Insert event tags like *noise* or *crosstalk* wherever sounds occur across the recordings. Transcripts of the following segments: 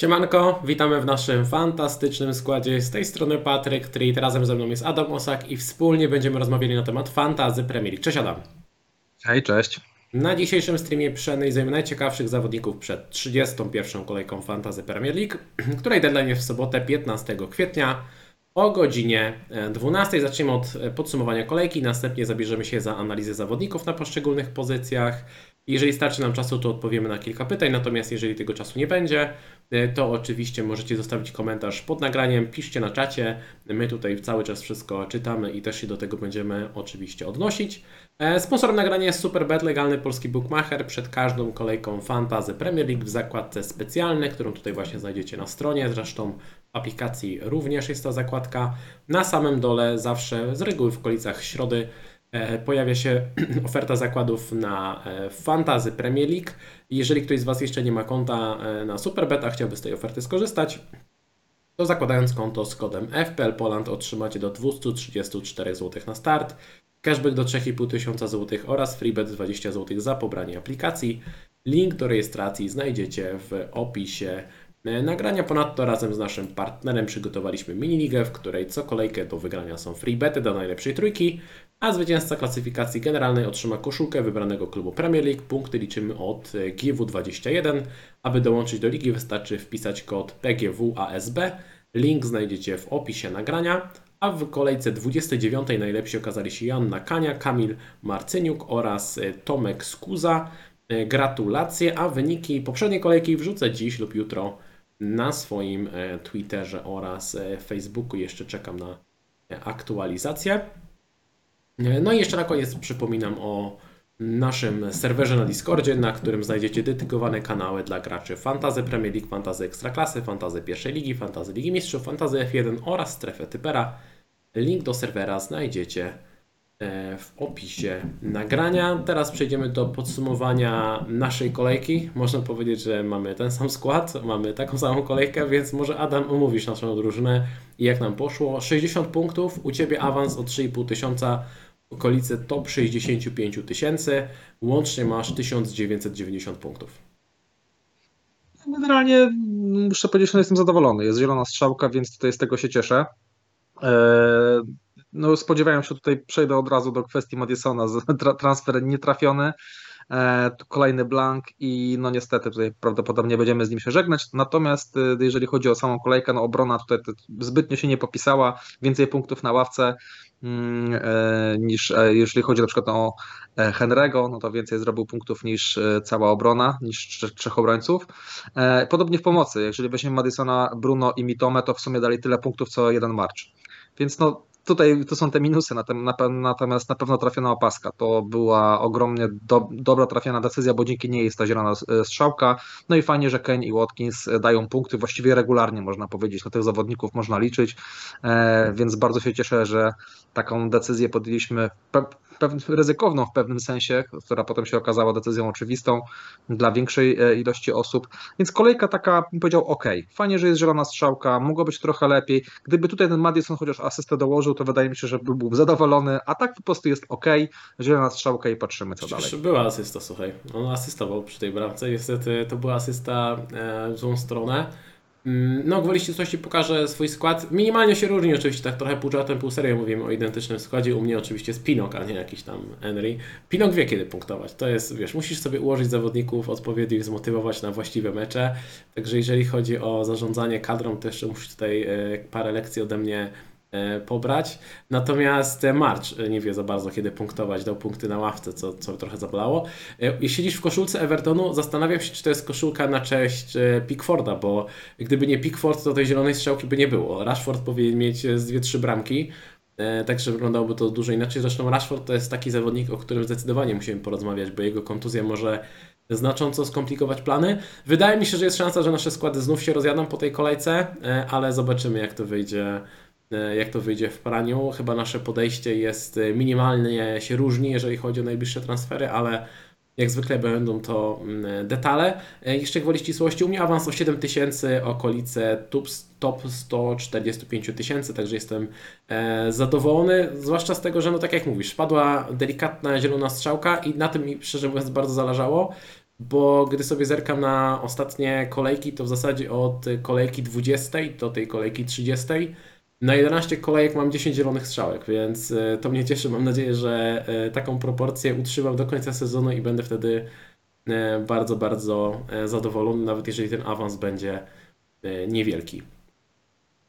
Siemanko, witamy w naszym fantastycznym składzie. Z tej strony Patryk Treat, razem ze mną jest Adam Osak i wspólnie będziemy rozmawiali na temat fantazy Premier League. Cześć Adam. Hej, cześć. Na dzisiejszym streamie przeanalizujemy najciekawszych zawodników przed 31. kolejką fantazy Premier League, której deadline jest w sobotę 15 kwietnia o godzinie 12. Zaczniemy od podsumowania kolejki, następnie zabierzemy się za analizę zawodników na poszczególnych pozycjach. Jeżeli starczy nam czasu, to odpowiemy na kilka pytań, natomiast jeżeli tego czasu nie będzie, e, to oczywiście możecie zostawić komentarz pod nagraniem, piszcie na czacie. My tutaj cały czas wszystko czytamy i też się do tego będziemy oczywiście odnosić. E, sponsorem nagrania jest Superbet, legalny polski bookmacher. Przed każdą kolejką Fantazy Premier League w zakładce specjalne, którą tutaj właśnie znajdziecie na stronie. Zresztą w aplikacji również jest ta zakładka. Na samym dole zawsze z reguły w okolicach środy E, pojawia się *clears throat* oferta zakładów na e, Fantazy Premier League. Jeżeli ktoś z Was jeszcze nie ma konta e, na Superbet, a chciałby z tej oferty skorzystać, to zakładając konto z kodem FPL Poland otrzymacie do 234 zł na start, cashback do 3500 zł oraz freebet 20 zł za pobranie aplikacji. Link do rejestracji znajdziecie w opisie nagrania. Ponadto razem z naszym partnerem przygotowaliśmy miniligę, w której co kolejkę do wygrania są freebety do najlepszej trójki, a zwycięzca klasyfikacji generalnej otrzyma koszulkę wybranego klubu Premier League. Punkty liczymy od GW21. Aby dołączyć do ligi wystarczy wpisać kod PGWASB. Link znajdziecie w opisie nagrania. A w kolejce 29 najlepsi okazali się Janna Kania, Kamil Marcyniuk oraz Tomek Skuza. Gratulacje, a wyniki poprzedniej kolejki wrzucę dziś lub jutro na swoim e, Twitterze oraz e, Facebooku. Jeszcze czekam na e, aktualizację. No i jeszcze na koniec przypominam o naszym serwerze na Discordzie, na którym znajdziecie dedykowane kanały dla graczy Fantazy Premier League, Fantazy Ekstraklasy, Fantazy Pierwszej Ligi, Fantazy Ligi Mistrzów, Fantazy F1 oraz Strefę Typera. Link do serwera znajdziecie E, w opisie nagrania. Teraz przejdziemy do podsumowania naszej kolejki. Można powiedzieć, że mamy ten sam skład, mamy taką samą kolejkę, więc może Adam omówisz naszą drużynę i jak nam poszło. 60 punktów, u Ciebie awans o 3,5 tysiąca, okolice top 65 tysięcy, łącznie masz 1990 punktów. Generalnie muszę powiedzieć, że jestem zadowolony. Jest zielona strzałka, więc tutaj z tego się cieszę. Eee, no spodziewają się tutaj, przejdę od razu do kwestii Madisona, *laughs* transfer nietrafiony, e, kolejny blank i no niestety tutaj prawdopodobnie będziemy z nim się żegnać, natomiast e, jeżeli chodzi o samą kolejkę, no obrona tutaj zbytnio się nie popisała, więcej punktów na ławce mm, e, niż jeżeli chodzi na przykład o Henry'ego, no to więcej zrobił punktów niż cała obrona, niż trzech obrońców. Podobnie w pomocy, jeżeli weźmiemy Madisona, Bruno i Mitome, to w sumie dali tyle punktów co jeden March. Więc no tutaj to są te minusy, natomiast na pewno trafiona opaska. To była ogromnie do, dobra trafiona decyzja, bo dzięki niej jest ta zielona strzałka. No i fajnie, że Kane i Watkins dają punkty właściwie regularnie, można powiedzieć. Na tych zawodników można liczyć, e, więc bardzo się cieszę, że taką decyzję podjęliśmy ryzykowną w pewnym sensie, która potem się okazała decyzją oczywistą dla większej e, ilości osób. Więc kolejka taka, bym powiedział, ok, fajnie, że jest zielona strzałka, mogło być trochę lepiej. Gdyby tutaj ten Madison chociaż asystę dołożył, to wydaje mi się, że był zadowolony, a tak po prostu jest ok, zielona strzałka i patrzymy co Przecież dalej. była asysta, słuchaj. On asystował przy tej bramce, niestety to była asysta e, w złą stronę. Mm, no, gwoli ścisłości pokażę swój skład. Minimalnie się różni oczywiście, tak trochę pół żartem, pół serio mówimy o identycznym składzie. U mnie oczywiście jest Pinok, a nie jakiś tam Henry. Pinok wie kiedy punktować. To jest, wiesz, musisz sobie ułożyć zawodników, odpowiednio ich zmotywować na właściwe mecze. Także jeżeli chodzi o zarządzanie kadrą, to jeszcze musisz tutaj e, parę lekcji ode mnie pobrać. Natomiast March e, nie wie za bardzo, kiedy punktować, dał punkty na ławce, co, co trochę zabolało. E, siedzisz w koszulce Evertonu, zastanawiam się, czy to jest koszulka na cześć Pickforda, bo gdyby nie Pickford, to tej zielonej strzałki by nie było. Rashford powinien mieć z dwie, trzy bramki. Także wyglądałoby to dużo inaczej. Zresztą Rashford to jest taki zawodnik, o którym zdecydowanie musimy porozmawiać, bo jego kontuzja może znacząco skomplikować plany. Wydaje mi się, że jest szansa, że nasze składy znów się rozjadą po tej kolejce, ale zobaczymy, jak to wyjdzie E, jak to wyjdzie w praniu. Chyba nasze podejście jest e, minimalnie się różni, jeżeli chodzi o najbliższe transfery, ale jak zwykle będą to mm, detale. E, jeszcze gwoli ścisłości, u mnie awans o 7000, okolice top, top 145 tysięcy, także jestem zadowolony, zwłaszcza z tego, że no tak jak mówisz, spadła delikatna zielona strzałka i na tym mi szczerze mówiąc bardzo zależało, bo gdy sobie zerkam na ostatnie kolejki, to w zasadzie od kolejki 20 do tej kolejki 30 na 11 kolejek mam 10 zielonych strzałek, więc e, to mnie cieszy. Mam nadzieję, że e, taką proporcję utrzymam do końca sezonu i będę wtedy e, bardzo, bardzo zadowolony, nawet jeżeli ten awans będzie niewielki.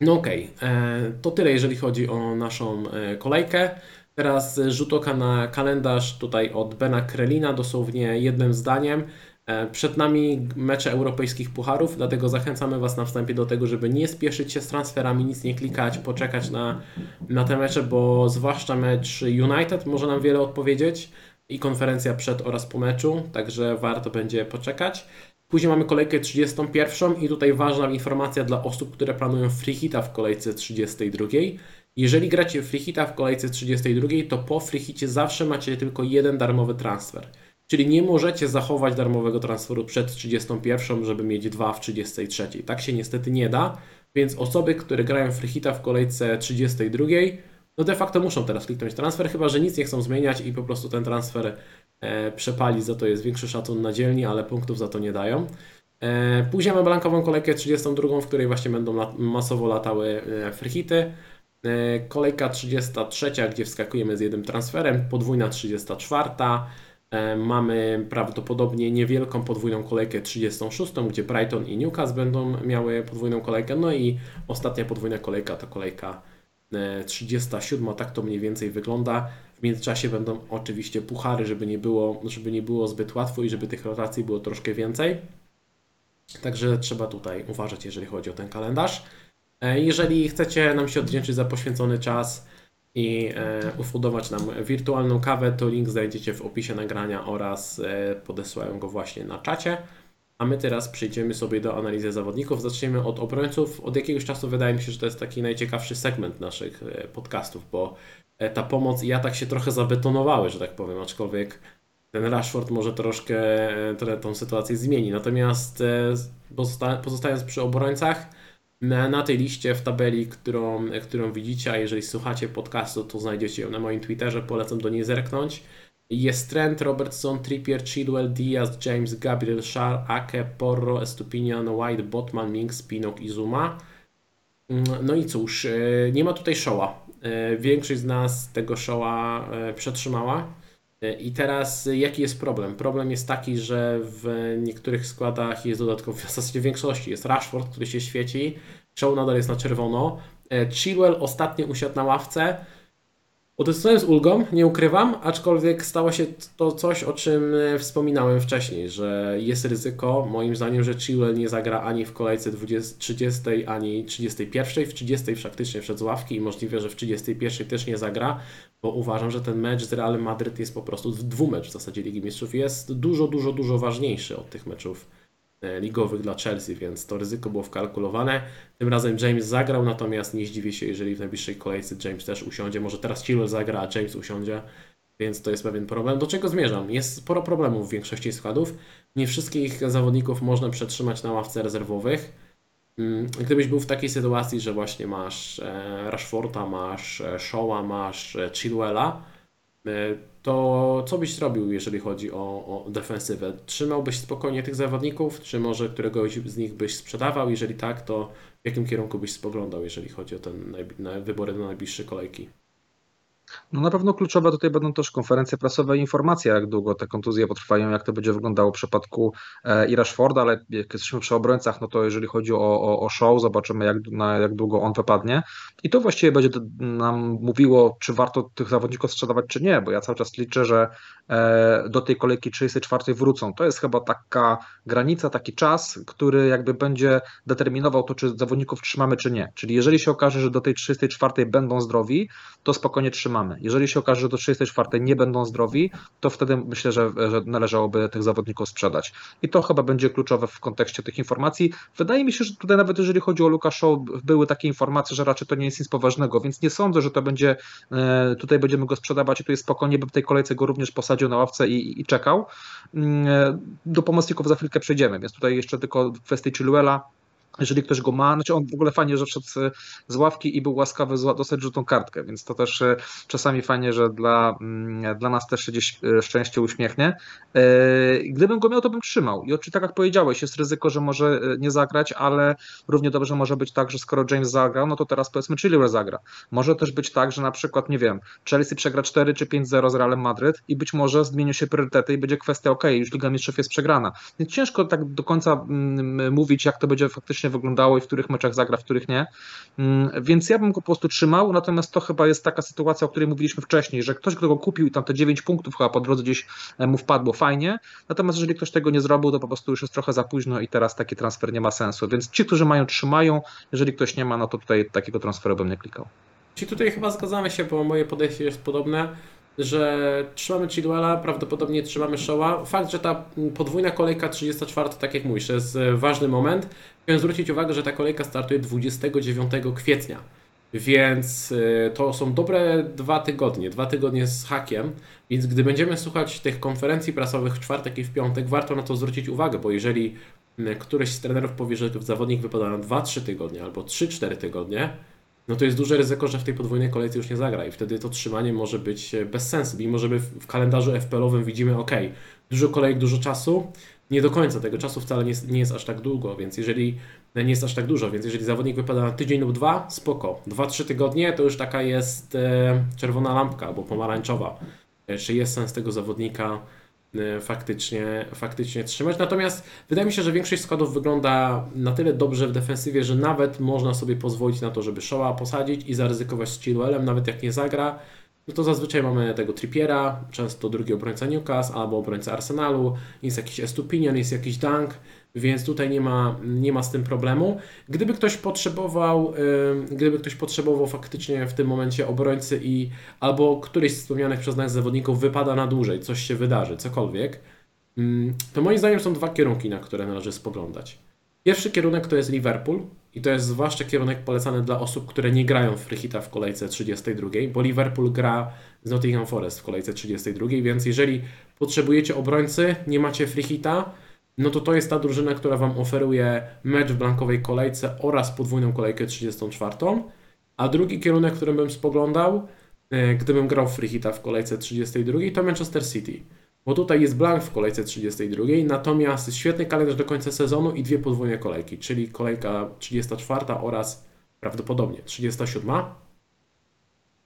No okej, okay. to tyle jeżeli chodzi o naszą kolejkę. Teraz rzut oka na kalendarz tutaj od Bena Krelina, dosłownie jednym zdaniem. E, przed nami mecze europejskich pucharów, dlatego zachęcamy Was na wstępie do tego, żeby nie spieszyć się z transferami, nic nie klikać, poczekać na, na te mecze, bo zwłaszcza mecz United może nam wiele odpowiedzieć i konferencja przed oraz po meczu, także warto będzie poczekać. Później mamy kolejkę 31 i tutaj ważna informacja dla osób, które planują free hita w kolejce 32. Jeżeli gracie free hita w kolejce 32, to po free zawsze macie tylko jeden darmowy transfer. Czyli nie możecie zachować darmowego transferu przed 31, żeby mieć dwa w 33. Tak się niestety nie da, więc osoby, które grają free hita w kolejce 32, no de facto muszą teraz kliknąć transfer, chyba że nic nie chcą zmieniać i po prostu ten transfer e, przepali, za to jest większy szacun na dzielni, ale punktów za to nie dają. E, później mamy blankową kolejkę 32, w której właśnie będą lat masowo latały e. E, kolejka 33, gdzie wskakujemy z jednym transferem, podwójna 34. E, mamy prawdopodobnie niewielką podwójną kolejkę 36, gdzie Brighton i Newcastle będą miały podwójną kolejkę. No i ostatnia podwójna kolejka to kolejka 37, e, tak to mniej więcej wygląda. W międzyczasie będą oczywiście puchary, żeby nie było, żeby nie było zbyt łatwo i żeby tych rotacji było troszkę więcej. Także trzeba tutaj uważać, jeżeli chodzi o ten kalendarz. E, jeżeli chcecie nam się odwdzięczyć za poświęcony czas i e, ufundować nam wirtualną kawę, to link znajdziecie w opisie nagrania oraz e, podesłałem go właśnie na czacie. A my teraz przejdziemy sobie do analizy zawodników. Zaczniemy od obrońców. Od jakiegoś czasu wydaje mi się, że to jest taki najciekawszy segment naszych podcastów, bo ta pomoc i atak się trochę zabetonowały, że tak powiem, aczkolwiek ten Rashford może troszkę tą sytuację zmieni. Natomiast pozostając przy obrońcach, na, tej liście w tabeli, którą, którą widzicie, a jeżeli słuchacie podcastu, to znajdziecie ją na moim Twitterze, polecam do niej zerknąć. Jest Trent, Robertson, Trippier, Chilwell, Diaz, James, Gabriel, Shar, Ake, Porro, Estupinian, White, Botman, Minks, Pinok i Zuma. Mm, no i cóż, e, nie ma tutaj showa. E, większość z nas tego showa e, przetrzymała. I teraz jaki jest problem? Problem jest taki, że w niektórych składach jest dodatkowo, w zasadzie większości jest Rashford, który się świeci, Show nadal jest na czerwono. E, Chilwell ostatnio usiadł na ławce. Odetchnąłem z ulgą, nie ukrywam, aczkolwiek stało się to coś, o czym e, wspominałem wcześniej, że jest ryzyko, moim zdaniem, że Chilwell nie zagra ani w kolejce 20, 30, ani 31. W 30 faktycznie wszedł z ławki i możliwe, że w 31 też nie zagra, bo uważam, że ten mecz z Realem Madryt jest po prostu dwumecz w zasadzie Ligi Mistrzów. Jest dużo, dużo, dużo ważniejszy od tych meczów ligowych dla Chelsea, więc to ryzyko było wkalkulowane. Tym razem James zagrał, natomiast nie zdziwię się, jeżeli w najbliższej kolejce James też usiądzie. Może teraz Chilwell zagra, a James usiądzie, więc to jest pewien problem. Do czego zmierzam? Jest sporo problemów w większości składów. Nie wszystkich zawodników można przetrzymać na ławce rezerwowych. Mm, gdybyś był w takiej sytuacji, że właśnie masz e, Rashforda, masz e, Shaw'a, masz e, Chilwella, to co byś zrobił, jeżeli chodzi o, o defensywę? Trzymałbyś spokojnie tych zawodników, czy może któregoś z nich byś sprzedawał? Jeżeli tak, to w jakim kierunku byś spoglądał, jeżeli chodzi o ten wybory do najbliższej kolejki? No na pewno kluczowe tutaj będą też konferencje prasowe i informacje, jak długo te kontuzje potrwają, jak to będzie wyglądało w przypadku e, i Rashforda, ale jak jesteśmy przy obrońcach, no to jeżeli chodzi o, o, o show, zobaczymy jak, na jak długo on wypadnie. I to właściwie będzie nam mówiło, czy warto tych zawodników sprzedawać, czy nie, bo ja cały czas liczę, że do tej kolejki 34 wrócą. To jest chyba taka granica, taki czas, który jakby będzie determinował to, czy zawodników trzymamy, czy nie. Czyli jeżeli się okaże, że do tej 34 będą zdrowi, to spokojnie trzymamy mamy. Jeżeli się okaże, że do 34 nie będą zdrowi, to wtedy myślę, że, że należałoby tych zawodników sprzedać. I to chyba będzie kluczowe w kontekście tych informacji. Wydaje mi się, że tutaj nawet jeżeli chodzi o Luka Show, były takie informacje, że raczej to nie jest nic poważnego, więc nie sądzę, że to będzie, e, tutaj będziemy go sprzedawać i tu jest spokojnie, bym w tej kolejce go również posadził na ławce i, i czekał. Mm, e, do pomocników za chwilkę przejdziemy, więc tutaj jeszcze tylko w kwestii jeżeli ktoś go ma, znaczy on w ogóle fajnie, że wszedł z ławki i był łaskawy dostać rzutą kartkę, więc to też e, czasami fajnie, że dla, mm, dla nas też się gdzieś e, szczęście uśmiechnie. E, gdybym go miał, to bym trzymał. I oczywiście, tak jak powiedziałeś, jest ryzyko, że może nie zagrać, ale równie dobrze może być tak, że skoro James zagrał, no to teraz powiedzmy Chilwell zagra. Może też być tak, że na przykład, nie wiem, Chelsea przegra 4 czy 5-0 z Realem Madryt i być może zmienią się priorytety i będzie kwestia, ok, już Liga Mistrzów jest przegrana. Więc ciężko tak do końca mm, mówić, jak to będzie faktycznie wyglądało i w których meczach zagra, w których nie. Mm, więc ja bym go po prostu trzymał, natomiast to chyba jest taka sytuacja, o której mówiliśmy wcześniej, że ktoś, kto go kupił i tam te 9 punktów chyba po drodze gdzieś e, mu wpadło fajnie, natomiast jeżeli ktoś tego nie zrobił, to po prostu już jest trochę za późno i teraz taki transfer nie ma sensu. Więc ci, którzy mają, trzymają, jeżeli ktoś nie ma, no to tutaj takiego transferu bym nie klikał. Ci tutaj chyba zgadzamy się, bo moje podejście jest podobne że trzymamy Chilwella, prawdopodobnie trzymamy Shaw'a. Fakt, że ta podwójna kolejka 34, tak jak mówisz, jest e, ważny moment. Chciałem zwrócić uwagę, że ta kolejka startuje 29 kwietnia, więc e, to są dobre dwa tygodnie, dwa tygodnie z hakiem, więc gdy będziemy słuchać tych konferencji prasowych w czwartek i w piątek, warto na to zwrócić uwagę, bo jeżeli któryś z trenerów powie, że zawodnik wypada na 2-3 tygodnie albo 3-4 tygodnie, no to jest duże ryzyko, że w tej podwójnej kolejce już nie zagra i wtedy to trzymanie może być e, bez sensu, mimo że w kalendarzu FPL-owym widzimy, ok, dużo kolejek, dużo czasu, nie do końca tego czasu wcale nie jest, nie jest aż tak długo, więc jeżeli nie jest aż tak dużo, więc jeżeli zawodnik wypada na tydzień lub dwa, spoko. Dwa, trzy tygodnie to już taka jest e, czerwona lampka albo pomarańczowa. E, czy jest sens tego zawodnika faktycznie, faktycznie trzymać. Natomiast wydaje mi się, że większość składów wygląda na tyle dobrze w defensywie, że nawet można sobie pozwolić na to, żeby Shoa posadzić i zaryzykować z Chilwellem, nawet jak nie zagra. No to zazwyczaj mamy tego Trippiera, często drugi obrońca Newcastle albo obrońca Arsenalu, jest jakiś Estupinian, jest jakiś Dunk, więc tutaj nie ma, nie ma z tym problemu. Gdyby ktoś potrzebował, gdyby ktoś potrzebował faktycznie w tym momencie obrońcy i albo któryś z wspomnianych przez nas zawodników wypada na dłużej, coś się wydarzy, cokolwiek, to moim zdaniem są dwa kierunki, na które należy spoglądać. Pierwszy kierunek to jest Liverpool i to jest zwłaszcza kierunek polecany dla osób, które nie grają w Frichita w kolejce 32, bo Liverpool gra z Nottingham Forest w kolejce 32, więc jeżeli potrzebujecie obrońcy, nie macie Frichita, no to to jest ta drużyna, która Wam oferuje mecz w blankowej kolejce oraz podwójną kolejkę 34. A drugi kierunek, którym bym spoglądał, e, gdybym grał w Freehita w kolejce 32, to Manchester City. Bo tutaj jest blank w kolejce 32, natomiast świetny kalendarz do końca sezonu i dwie podwójne kolejki, czyli kolejka 34 oraz prawdopodobnie 37.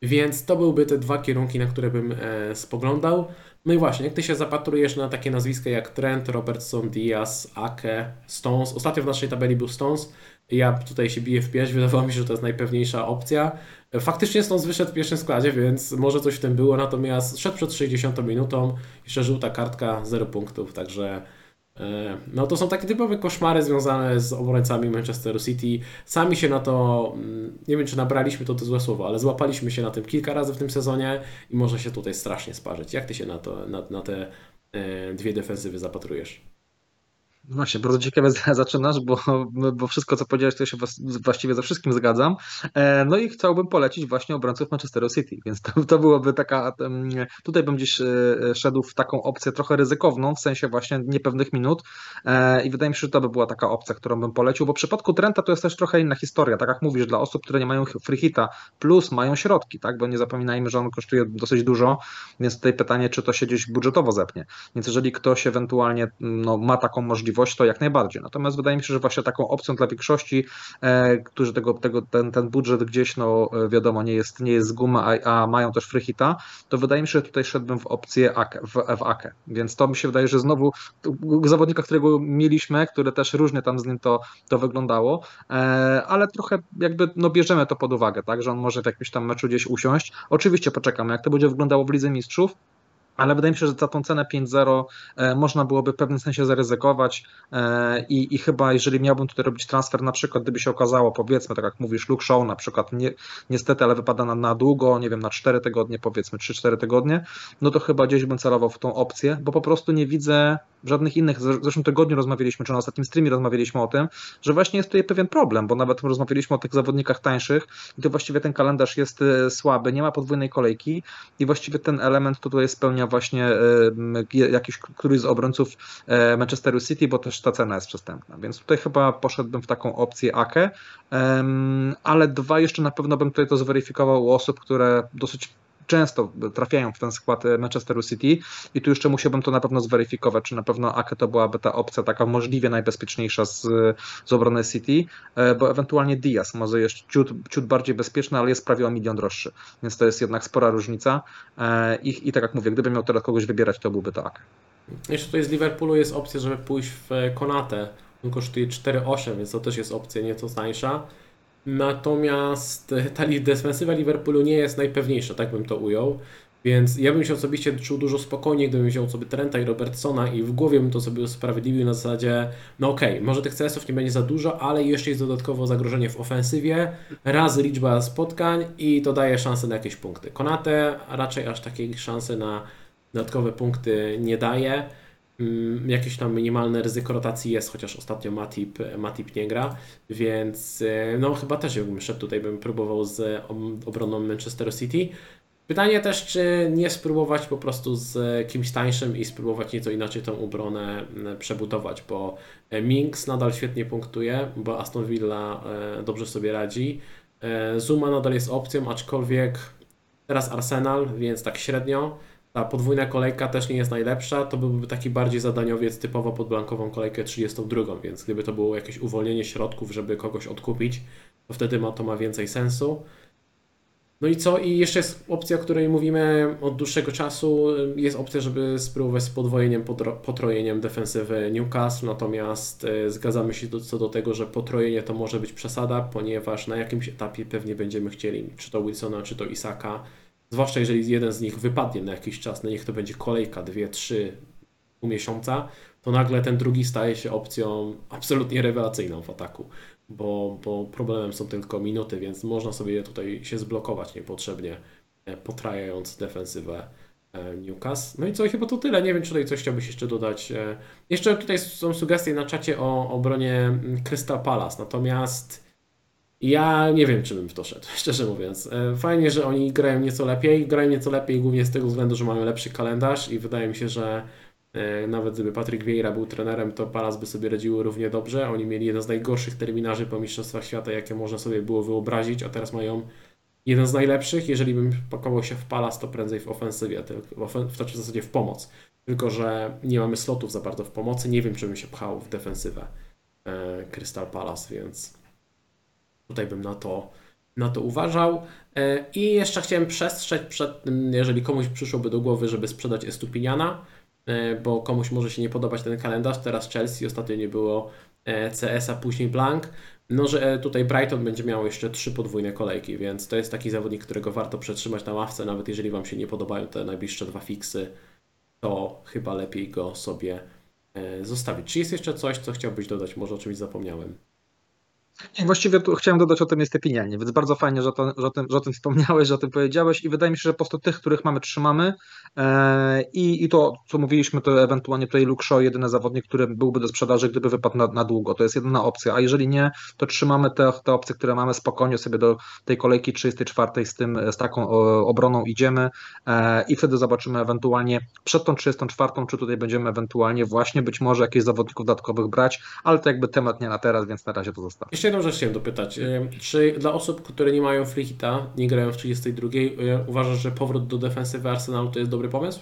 Więc to byłby te dwa kierunki, na które bym e, spoglądał. No i właśnie, jak ty się zapatrujesz na takie nazwiska jak Trent, Robertson, Diaz, Ake, Stones. Ostatnio w naszej tabeli był Stones. Ja tutaj się biję w pierś, *laughs* wydawało mi się, że to jest najpewniejsza opcja. Faktycznie Stones wyszedł w pierwszym składzie, więc może coś w tym było, natomiast szedł przed 60 minutą, jeszcze żółta kartka, 0 punktów, także E, no to są takie typowe koszmary związane z obrońcami Manchesteru City. Sami się na to, mm, nie wiem czy nabraliśmy to to złe słowo, ale złapaliśmy się na tym kilka razy w tym sezonie i może się tutaj strasznie sparzyć. Jak ty się na, to, na, na te e, dwie defensywy zapatrujesz? No właśnie, bardzo ciekawe zaczynasz, bo, *laughs* bo wszystko, co powiedziałeś, to się właściwie ze wszystkim zgadzam. E, no i chciałbym polecić właśnie obrońców Manchesteru City, więc to, to byłoby taka, tutaj bym gdzieś e, szedł w taką opcję trochę ryzykowną, w sensie właśnie niepewnych minut. E, i wydaje mi się, że to by była taka opcja, którą bym polecił, bo w przypadku Trenta to jest też trochę inna historia, tak jak mówisz, dla osób, które nie mają free hita, plus mają środki, tak, bo nie zapominajmy, że on kosztuje dosyć dużo, więc tutaj pytanie, czy to się gdzieś budżetowo zepnie, więc jeżeli ktoś ewentualnie no, ma taką możliwość, możliwość, to jak najbardziej. Natomiast wydaje mi się, że właśnie taką opcją dla większości, e, którzy tego, tego, ten, ten budżet gdzieś, no e, wiadomo, nie jest, nie jest z gumy, a, a mają też freehita, to wydaje mi się, że tutaj szedłbym w opcję AK, w, w AKE. Więc to mi się wydaje, że znowu zawodnika, którego mieliśmy, które też różnie tam z nim to, to wyglądało, e, ale trochę jakby no bierzemy to pod uwagę, tak, że on może w jakimś tam meczu gdzieś usiąść. Oczywiście poczekamy, jak to będzie wyglądało w Lidze Mistrzów, ale wydaje mi się, że za tą cenę 5.0 e, można byłoby w pewnym sensie zaryzykować e, i, i chyba jeżeli miałbym tutaj robić transfer, na przykład gdyby się okazało, powiedzmy, tak jak mówisz, Luke Show na przykład, nie, niestety, ale wypada na, na długo, nie wiem, na 4 tygodnie, powiedzmy 3-4 tygodnie, no to chyba gdzieś bym celował w tą opcję, bo po prostu nie widzę żadnych innych, w zeszłym tygodniu rozmawialiśmy, czy na ostatnim streamie rozmawialiśmy o tym, że właśnie jest tutaj pewien problem, bo nawet rozmawialiśmy o tych zawodnikach tańszych i to właściwie ten kalendarz jest e, słaby, nie ma podwójnej kolejki i właściwie ten element tutaj spełnia właśnie jakiś któryś z obrońców Manchesteru City, bo też ta cena jest przystępna. Więc tutaj chyba poszedłbym w taką opcję Ake, ale dwa jeszcze na pewno bym tutaj to zweryfikował u osób, które dosyć często trafiają w ten skład e, Manchesteru City i tu jeszcze musiałbym to na pewno zweryfikować, czy na pewno Ake to byłaby ta opcja taka możliwie najbezpieczniejsza z, z obrony City, e, bo ewentualnie Diaz może jest ciut, ciut bardziej bezpieczny, ale jest prawie o milion droższy, więc to jest jednak spora różnica e, i, i tak jak mówię, gdybym miał teraz kogoś wybierać, to byłby to Ake. Jeszcze tutaj z Liverpoolu jest opcja, żeby pójść w Konate. On kosztuje 4,8, więc to też jest opcja nieco tańsza. Natomiast ta defensywa Liverpoolu nie jest najpewniejsza, tak bym to ujął. Więc ja bym się osobiście czuł dużo spokojniej, gdybym wziął sobie Trenta i Robertsona i w głowie bym to sobie usprawiedliwił na zasadzie, no okej, okay, może tych CS-ów nie będzie za dużo, ale jeszcze jest dodatkowo zagrożenie w ofensywie, razy liczba spotkań i to daje szansę na jakieś punkty. Konate raczej aż takiej szansy na dodatkowe punkty nie daje. Mm, jakieś tam minimalne ryzyko rotacji jest, chociaż ostatnio Matip, Matip nie gra, więc e, no chyba też bym szedł tutaj, bym próbował z obroną Manchester City. Pytanie też, czy nie spróbować po prostu z kimś tańszym i spróbować nieco inaczej tą obronę mm, przebudować, bo e, Minks nadal świetnie punktuje, bo Aston Villa e, dobrze sobie radzi. Zuma nadal jest opcją, aczkolwiek teraz Arsenal, więc tak średnio. Ta podwójna kolejka też nie jest najlepsza, to byłby taki bardziej zadaniowiec typowo pod blankową kolejkę 32, więc gdyby to było jakieś uwolnienie środków, żeby kogoś odkupić, to wtedy ma, to ma więcej sensu. No i co? I jeszcze jest opcja, o której mówimy od dłuższego czasu. Jest opcja, żeby spróbować z podwojeniem, potrojeniem defensywy Newcastle, natomiast e, zgadzamy się do, co do tego, że potrojenie to może być przesada, ponieważ na jakimś etapie pewnie będziemy chcieli, czy to Wilsona, czy to Isaka, Zwłaszcza jeżeli jeden z nich wypadnie na jakiś czas, no niech to będzie kolejka, dwie, trzy pół miesiąca, to nagle ten drugi staje się opcją absolutnie rewelacyjną w ataku, bo, bo problemem są tylko minuty, więc można sobie tutaj się zblokować niepotrzebnie, e, potrajając defensywę e, Newcastle. No i co, chyba to tyle. Nie wiem, czy tutaj coś chciałbyś jeszcze dodać. E, jeszcze tutaj są sugestie na czacie o obronie mm, Crystal Palace, natomiast ja nie wiem, czy bym w to szedł, *laughs* szczerze mówiąc. E, fajnie, że oni grają nieco lepiej. Grają nieco lepiej głównie z tego względu, że mają lepszy kalendarz i wydaje mi się, że e, nawet gdyby Patryk Vieira był trenerem, to Palace by sobie radziło równie dobrze. Oni mieli jeden z najgorszych terminarzy po Mistrzostwach Świata, jakie można sobie było wyobrazić, a teraz mają jeden z najlepszych. Jeżeli bym pakował się w Palace, to prędzej w ofensywie, tylko w, w, w zasadzie w pomoc. Tylko, że nie mamy slotów za bardzo w pomocy. Nie wiem, czy bym się pchał w defensywę e, Crystal Palace, więc Tutaj bym na to, na to uważał. E, I jeszcze chciałem przestrzec przed tym, jeżeli komuś przyszłoby do głowy, żeby sprzedać Estupiniana, e, bo komuś może się nie podobać ten kalendarz. Teraz Chelsea, ostatnio nie było e, CS, a później Blank. No, że tutaj Brighton będzie miał jeszcze trzy podwójne kolejki, więc to jest taki zawodnik, którego warto przetrzymać na ławce, nawet jeżeli Wam się nie podobają te najbliższe dwa fiksy, to chyba lepiej go sobie zostawić. Czy jest jeszcze coś, co chciałbyś dodać? Może o czymś zapomniałem? Właściwie tu chciałem dodać o tym jest Epinianie, więc bardzo fajnie, że, to, że, o tym, że o tym wspomniałeś, że o tym powiedziałeś i wydaje mi się, że po prostu tych, których mamy, trzymamy e, i, i to, co mówiliśmy, to ewentualnie tutaj Luke Shaw, jedyny zawodnik, który byłby do sprzedaży, gdyby wypadł na, na długo. To jest jedyna opcja, a jeżeli nie, to trzymamy te, te opcje, które mamy spokojnie sobie do tej kolejki 34 z, tym, z taką obroną idziemy e, i wtedy zobaczymy ewentualnie przed tą 34, czy tutaj będziemy ewentualnie właśnie być może jakichś zawodników dodatkowych brać, ale to jakby temat nie na teraz, więc na razie to zostawię. Jeszcze jedną rzecz chciałem dopytać. Czy dla osób, które nie mają free hita, nie grają w 32, uważasz, że powrót do defensywy Arsenalu to jest dobry pomysł?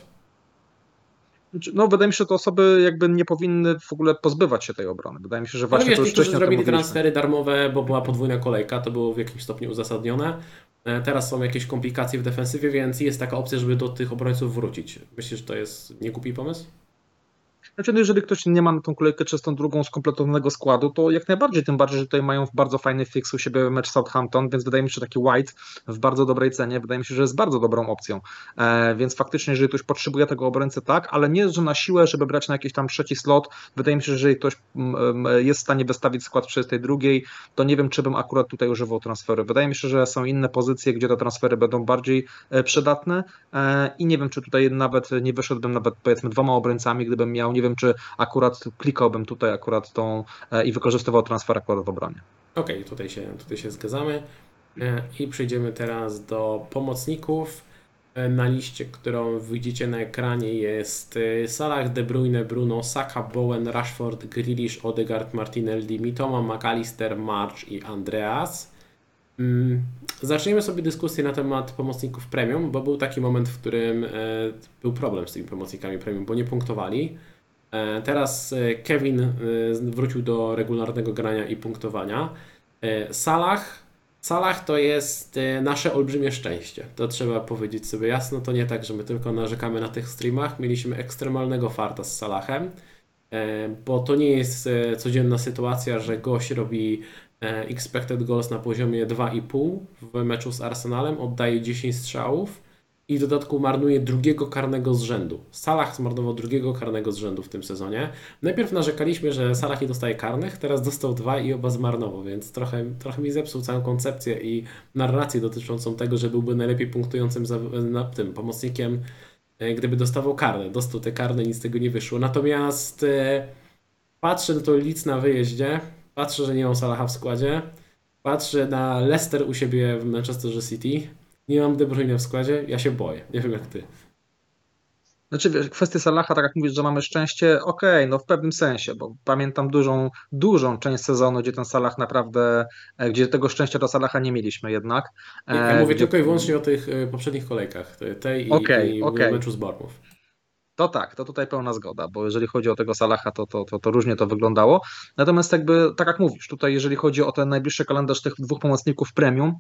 Znaczy, no, wydaje mi się, że te osoby jakby nie powinny w ogóle pozbywać się tej obrony. Wydaje mi się, że właśnie no, wiesz, to już zrobili transfery darmowe, bo była podwójna kolejka, to było w jakimś stopniu uzasadnione. E, teraz są jakieś komplikacje w defensywie, więc jest taka opcja, żeby do tych obrońców wrócić. Myślisz, że to jest niegłupi pomysł? Znaczy, no jeżeli ktoś nie ma na tą kolejkę czystą drugą skompletowanego składu, to jak najbardziej, tym bardziej, że tutaj mają bardzo fajny fix u siebie mecz Southampton, więc wydaje mi się, że taki White w bardzo dobrej cenie, wydaje mi się, że jest bardzo dobrą opcją. E, więc faktycznie, jeżeli ktoś potrzebuje tego obrońcy, tak, ale nie, że na siłę, żeby brać na jakiś tam trzeci slot, wydaje mi się, że jeżeli ktoś mm, jest w stanie wystawić skład przez tej drugiej, to nie wiem, czy bym akurat tutaj używał transferu. Wydaje mi się, że są inne pozycje, gdzie te transfery będą bardziej e, przydatne e, i nie wiem, czy tutaj nawet nie wyszedłbym nawet powiedzmy dwoma obrońcami, gdybym miał, nie wiem, czy akurat klikałbym tutaj akurat tą e, i wykorzystywał transfer akurat w obronie. Okej, okay, tutaj, się, tutaj się zgadzamy. E, I przejdziemy teraz do pomocników. e, na liście, którą widzicie na ekranie jest Salah, De Bruyne, Bruno, Saka, Bowen, Rashford, Grealish, Odegaard, Martinelli, Mitoma, McAllister, March i Andreas. Mm, Zaczniemy sobie dyskusję na temat pomocników premium, bo był taki moment, w którym był problem z tymi pomocnikami premium, bo nie punktowali. E, Teraz e, Kevin e, wrócił do regularnego grania i punktowania. Salah, Salah to jest nasze olbrzymie szczęście. To trzeba powiedzieć sobie jasno. To nie tak, że my tylko narzekamy na tych streamach. Mieliśmy ekstremalnego farta z Salahem, bo to nie jest codzienna sytuacja, że gość robi expected goals na poziomie 2,5 w meczu z Arsenalem, oddaje 10 strzałów i w dodatku marnuje drugiego karnego z rzędu. Salah zmarnował drugiego karnego z rzędu w tym sezonie. Najpierw narzekaliśmy, że Salah nie dostaje karnych, teraz dostał dwa i oba zmarnował, więc trochę, trochę mi zepsuł całą koncepcję i narrację dotyczącą tego, że byłby najlepiej punktującym za, na tym pomocnikiem, e, gdyby dostawał karne. Dostał te karne, nic z tego nie wyszło. Natomiast e, patrzę na to Leeds na wyjeździe, patrzę, że nie mam Salaha w składzie, patrzę na Leicester u siebie w Manchesterze City, nie mam De Bruyne w składzie, ja się boję. Nie wiem jak ty. Znaczy, wiesz, kwestia Salaha, tak jak mówisz, że mamy szczęście, okej, no w pewnym sensie, bo pamiętam dużą, dużą część sezonu, gdzie ten Salah naprawdę, e, gdzie tego szczęścia do Salaha nie mieliśmy jednak. Ja E, mówię gdzie- tylko i wyłącznie o tych e, poprzednich kolejkach, te- tej i, Okej, i okej. meczu z Bournemouth. To tak, to tutaj pełna zgoda, bo jeżeli chodzi o tego Salaha, to, to, to, to różnie to wyglądało. Natomiast jakby, tak jak mówisz, tutaj jeżeli chodzi o ten najbliższy kalendarz tych dwóch pomocników premium,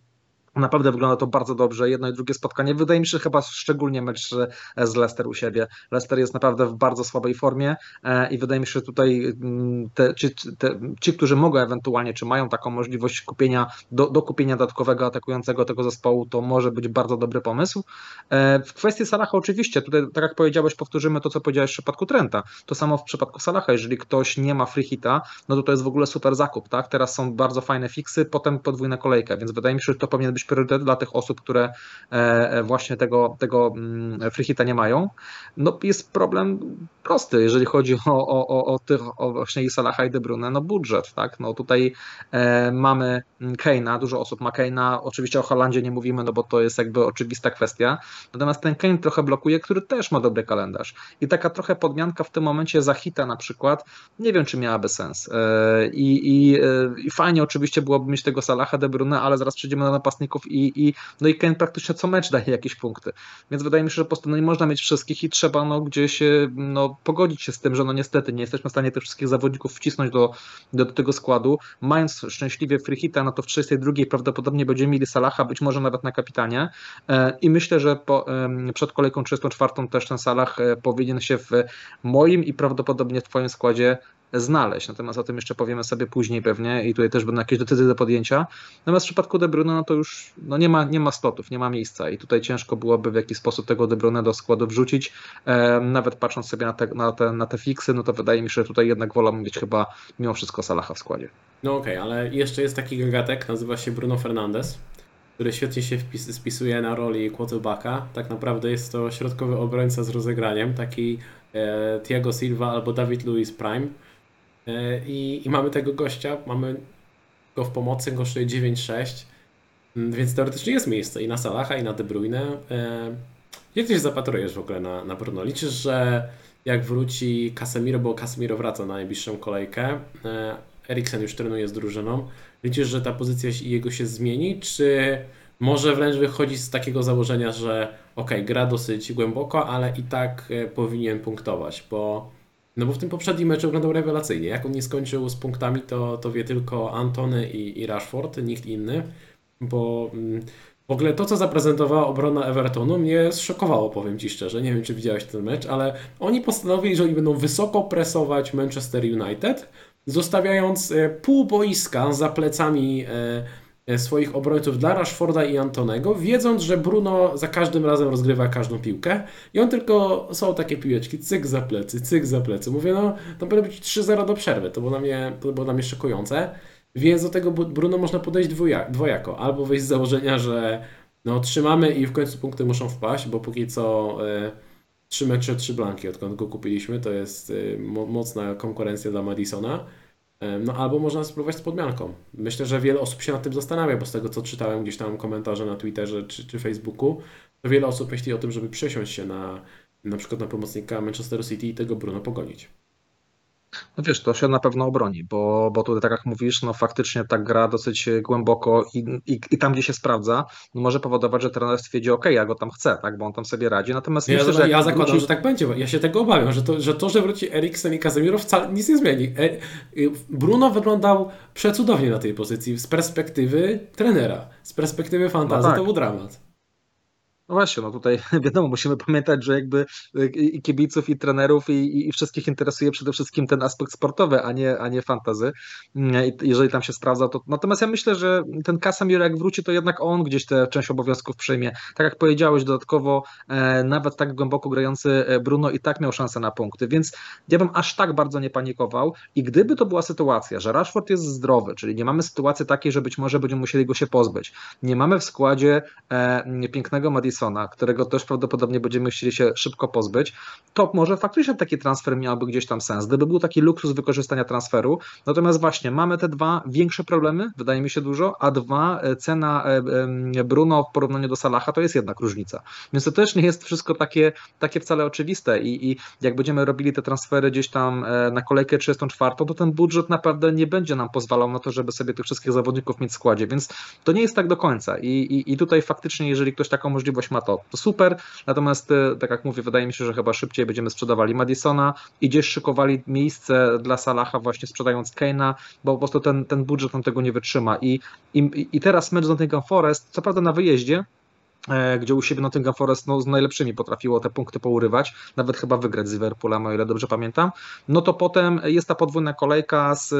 Naprawdę wygląda to bardzo dobrze, jedno i drugie spotkanie. Wydaje mi się, chyba szczególnie mecz z Leicester u siebie. Leicester jest naprawdę w bardzo słabej formie e, i wydaje mi się, że tutaj mm, te, ci, te, ci, którzy mogą ewentualnie, czy mają taką możliwość kupienia, do, do kupienia dodatkowego atakującego tego zespołu, to może być bardzo dobry pomysł. E, W kwestii Salaha oczywiście, tutaj tak jak powiedziałeś, powtórzymy to, co powiedziałeś w przypadku Trenta. To samo w przypadku Salaha, jeżeli ktoś nie ma free hita, no to to jest w ogóle super zakup, tak? Teraz są bardzo fajne fiksy, potem podwójna kolejka, więc wydaje mi się, że to powinien być priorytet dla tych osób, które e, e, właśnie tego, tego mm, free hita nie mają. No jest problem prosty, jeżeli chodzi o, o, o, o tych, o właśnie i Salaha i De Bruyne, no budżet, tak? No tutaj e, mamy Keina, dużo osób ma Keina, oczywiście o Holandzie nie mówimy, no bo to jest jakby oczywista kwestia, natomiast ten Kane trochę blokuje, który też ma dobry kalendarz. I taka trochę podmianka w tym momencie za hita na przykład, nie wiem czy miałaby sens. I, i, i fajnie oczywiście byłoby mieć tego Salaha, De Bruyne, ale zaraz przejdziemy do napastników i, i, no i Kane praktycznie co mecz daje jakieś punkty, więc wydaje mi się, że po prostu no nie można mieć wszystkich i trzeba no gdzieś e, no, pogodzić się z tym, że no niestety nie jesteśmy w stanie tych wszystkich zawodników wcisnąć do, do, do tego składu, mając szczęśliwie free hita, no to w 32 prawdopodobnie będziemy mieli Salaha, być może nawet na kapitanie. E, i myślę, że po, przed kolejką 34 też ten Salah e, powinien się w moim i prawdopodobnie w twoim składzie znaleźć. Natomiast o tym jeszcze powiemy sobie później pewnie i tutaj też będą jakieś decyzje do podjęcia. Natomiast w przypadku De Bruyne no to już no nie, ma, nie ma slotów, nie ma miejsca i tutaj ciężko byłoby w jakiś sposób tego De Bruyne do składu wrzucić. Nawet patrząc sobie na te, na, te, na te fiksy, no to wydaje mi się, że tutaj jednak wolę mieć chyba mimo wszystko Salaha w składzie. No okej, ale jeszcze jest taki gagatek, nazywa się Bruno Fernandes, który świetnie się wpis, spisuje na roli quarterbacka. Tak naprawdę jest to środkowy obrońca z rozegraniem, taki e, Thiago Silva albo David Luiz Prime. E, i, I mamy tego gościa, mamy go w pomocy, kosztuje 9,6, Mm, więc teoretycznie jest miejsce i na Salaha, i na De Bruyne. E, jak ty się zapatrujesz w ogóle na, na Bruno? Liczysz, że jak wróci Casemiro, bo Casemiro wraca na najbliższą kolejkę, e, Eriksen już trenuje z drużyną, liczysz, że ta pozycja jego się zmieni, czy może wręcz wychodzi z takiego założenia, że ok, gra dosyć głęboko, ale i tak powinien punktować, bo no bo w tym poprzednim meczu wyglądał rewelacyjnie. Jak on nie skończył z punktami, to, to wie tylko Antony i, i Rashford, nikt inny, bo mm, w ogóle to, co zaprezentowała obrona Evertonu, mnie zszokowało, powiem Ci szczerze. Nie wiem, czy widziałeś ten mecz, ale oni postanowili, że oni będą wysoko presować Manchester United, zostawiając e, pół boiska za plecami e, swoich obrońców dla Rashforda i Antonego, wiedząc, że Bruno za każdym razem rozgrywa każdą piłkę i on tylko są takie piłeczki, cyk za plecy, cyk za plecy. Mówię, no to powinno być 3-0 do przerwy, to było dla mnie, to było dla mnie szokujące. Więc do tego Bruno można podejść dwoja- dwojako. Albo wyjść z założenia, że no trzymamy i w końcu punkty muszą wpaść, bo póki co e, trzy mecze, trzy blanki, odkąd go kupiliśmy, to jest e, mo- mocna konkurencja dla Madisona. E, No albo można spróbować z podmianką. Myślę, że wiele osób się nad tym zastanawia, bo z tego co czytałem gdzieś tam komentarze na Twitterze czy, czy Facebooku, to wiele osób myśli o tym, żeby przesiąść się na na przykład na pomocnika Manchester City i tego Bruno pogonić. No wiesz, to się na pewno obroni, bo, bo tutaj tak jak mówisz, no faktycznie ta gra dosyć głęboko i, i, i tam, gdzie się sprawdza, no może powodować, że trener stwierdzi, ok, ja go tam chcę, tak, bo on tam sobie radzi, natomiast Ja, myślę, że ja zakładam, wróci- że tak będzie. Ja się tego obawiam, że to, że to, że wróci Eriksen i Casemiro wcale nic nie zmieni. E, y, Bruno wyglądał przecudownie na tej pozycji z perspektywy trenera, z perspektywy fantazji No tak. to był dramat. No właśnie, no tutaj *laughs* wiadomo, musimy pamiętać, że jakby y, i kibiców, i trenerów, i, i- wszystkich interesuje przede wszystkim ten aspekt sportowy, a nie, a nie fantazy. Mm, jeżeli tam się sprawdza, to. Natomiast ja myślę, że ten Casemiro jak wróci, to jednak on gdzieś tę część obowiązków przyjmie. Tak jak powiedziałeś, dodatkowo e, nawet tak głęboko grający e, Bruno i tak miał szansę na punkty, więc ja bym aż tak bardzo nie panikował. I gdyby to była sytuacja, że Rashford jest zdrowy, czyli nie mamy sytuacji takiej, że być może będziemy musieli go się pozbyć, nie mamy w składzie e, pięknego Którego też prawdopodobnie będziemy chcieli się szybko pozbyć, to może faktycznie taki transfer miałby gdzieś tam sens, gdyby był taki luksus wykorzystania transferu. Natomiast właśnie mamy te dwa większe problemy, wydaje mi się dużo, a dwa e, cena e, em, Bruno w porównaniu do Salaha to jest jednak różnica. Więc to też nie jest wszystko takie, takie wcale oczywiste i, i jak będziemy robili te transfery gdzieś tam e, na kolejkę 34, to ten budżet naprawdę nie będzie nam pozwalał na to, żeby sobie tych wszystkich zawodników mieć w składzie, więc to nie jest tak do końca i, i, i tutaj faktycznie, jeżeli ktoś taką możliwość ma, to, to super, natomiast e, tak jak mówię, wydaje mi się, że chyba szybciej będziemy sprzedawali Madisona. I gdzieś szykowali miejsce dla Salaha właśnie sprzedając Kane'a, bo po prostu ten, ten budżet nam tego nie wytrzyma. I, i, i teraz mecz z Nottingham Forest, co prawda na wyjeździe, e, gdzie u siebie Nottingham Forest no, z najlepszymi potrafiło te punkty pourywać, nawet chyba wygrać z Liverpoolem, o ile dobrze pamiętam, no to potem jest ta podwójna kolejka z, e,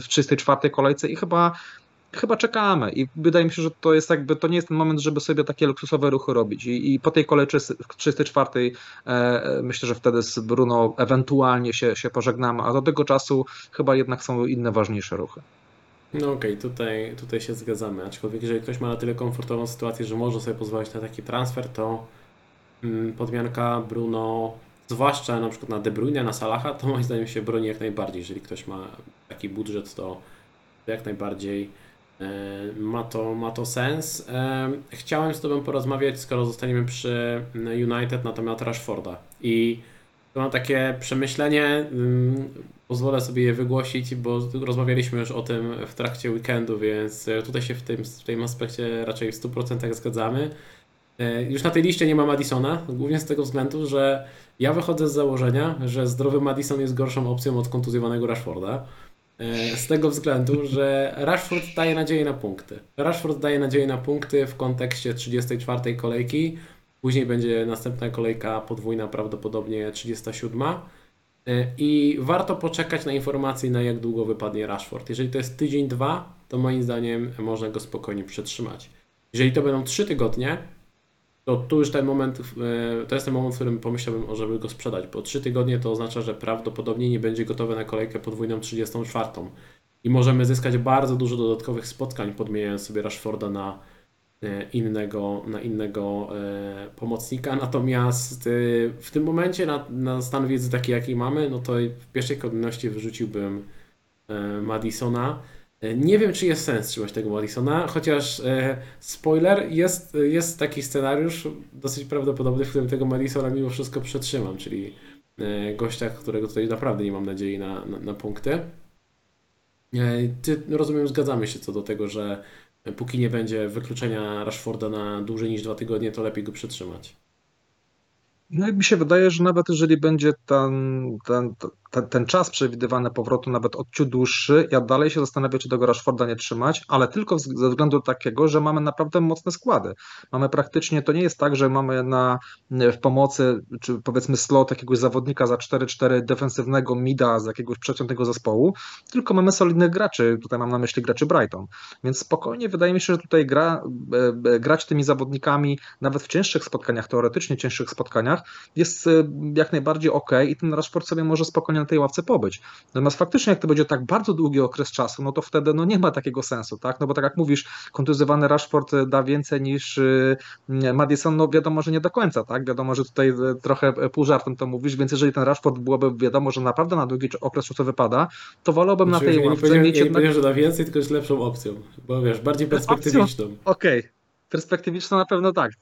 w 34 kolejce i chyba chyba czekamy i wydaje mi się, że to jest jakby, to nie jest ten moment, żeby sobie takie luksusowe ruchy robić i, i po tej kolei 34 e, myślę, że wtedy z Bruno ewentualnie się, się pożegnamy, a do tego czasu chyba jednak są inne ważniejsze ruchy. No okej, tutaj, tutaj się zgadzamy. Aczkolwiek jeżeli ktoś ma na tyle komfortową sytuację, że może sobie pozwolić na taki transfer, to mm, podmianka Bruno, zwłaszcza na przykład na De Bruyne, na Salaha, to moim zdaniem się broni jak najbardziej. Jeżeli ktoś ma taki budżet, to jak najbardziej ma to, ma to sens. E, Chciałem z Tobą porozmawiać, skoro zostaniemy przy mm, United na temat Rashforda. I to mam takie przemyślenie, ym, pozwolę sobie je wygłosić, bo rozmawialiśmy już o tym w trakcie weekendu, więc e, tutaj się w tym, w tym aspekcie raczej w 100% zgadzamy. E, Już na tej liście nie ma Madisona, głównie z tego względu, że ja wychodzę z założenia, że zdrowy Madison jest gorszą opcją od kontuzjowanego Rashforda. E, Z tego względu, że Rashford daje nadzieję na punkty. Rashford daje nadzieję na punkty w kontekście 34 kolejki. Później będzie następna kolejka podwójna, prawdopodobnie 37. E, I warto poczekać na informacje, na jak długo wypadnie Rashford. Jeżeli to jest tydzień, dwa, to moim zdaniem można go spokojnie przetrzymać. Jeżeli to będą trzy tygodnie, to tu już ten moment, e, to jest ten moment, w którym pomyślałbym, żeby go sprzedać, bo trzy tygodnie to oznacza, że prawdopodobnie nie będzie gotowy na kolejkę podwójną 34. I możemy zyskać bardzo dużo dodatkowych spotkań, podmieniając sobie Rashforda na e, innego, na innego e, pomocnika. Natomiast w tym momencie na, na stan wiedzy taki, jaki mamy, no to w pierwszej kolejności wyrzuciłbym Madisona. E, Nie wiem, czy jest sens trzymać tego Madisona, chociaż e, spoiler, jest, jest taki scenariusz dosyć prawdopodobny, w którym tego Madisona mimo wszystko przetrzymam, czyli e, gościa, którego tutaj naprawdę nie mam nadziei na, na, na punkty. Ty, rozumiem, zgadzamy się co do tego, że póki nie będzie wykluczenia Rashforda na dłużej niż dwa tygodnie, to lepiej go przetrzymać. No i mi się wydaje, że nawet jeżeli będzie ten, ten, ten, ten czas przewidywany powrotu nawet odciut dłuższy, ja dalej się zastanawiam, czy tego Rashforda nie trzymać, ale tylko ze względu takiego, że mamy naprawdę mocne składy. Mamy praktycznie, to nie jest tak, że mamy na, w pomocy, czy powiedzmy slot jakiegoś zawodnika za 4-4 defensywnego mida z jakiegoś przeciętnego zespołu, tylko mamy solidnych graczy, tutaj mam na myśli graczy Brighton. Więc spokojnie wydaje mi się, że tutaj gra, e, e, grać tymi zawodnikami nawet w cięższych spotkaniach, teoretycznie cięższych spotkaniach, jest e, jak najbardziej ok i ten Rashford sobie może spokojnie na tej ławce pobyć. Natomiast faktycznie, jak to będzie tak bardzo długi okres czasu, no to wtedy no nie ma takiego sensu, tak? No bo tak jak mówisz, kontuzjowany Rashford da więcej niż Madison, no wiadomo, że nie do końca, tak? Wiadomo, że tutaj trochę pół żartem to mówisz, więc jeżeli ten Rashford byłoby wiadomo, że naprawdę na długi okres czasu wypada, to wolałbym znaczy, na tej ja ławce nie mieć ja jednak... nie że da więcej, tylko jest lepszą opcją, bo wiesz, bardziej perspektywiczną. Okej, okay perspektywiczne na pewno tak,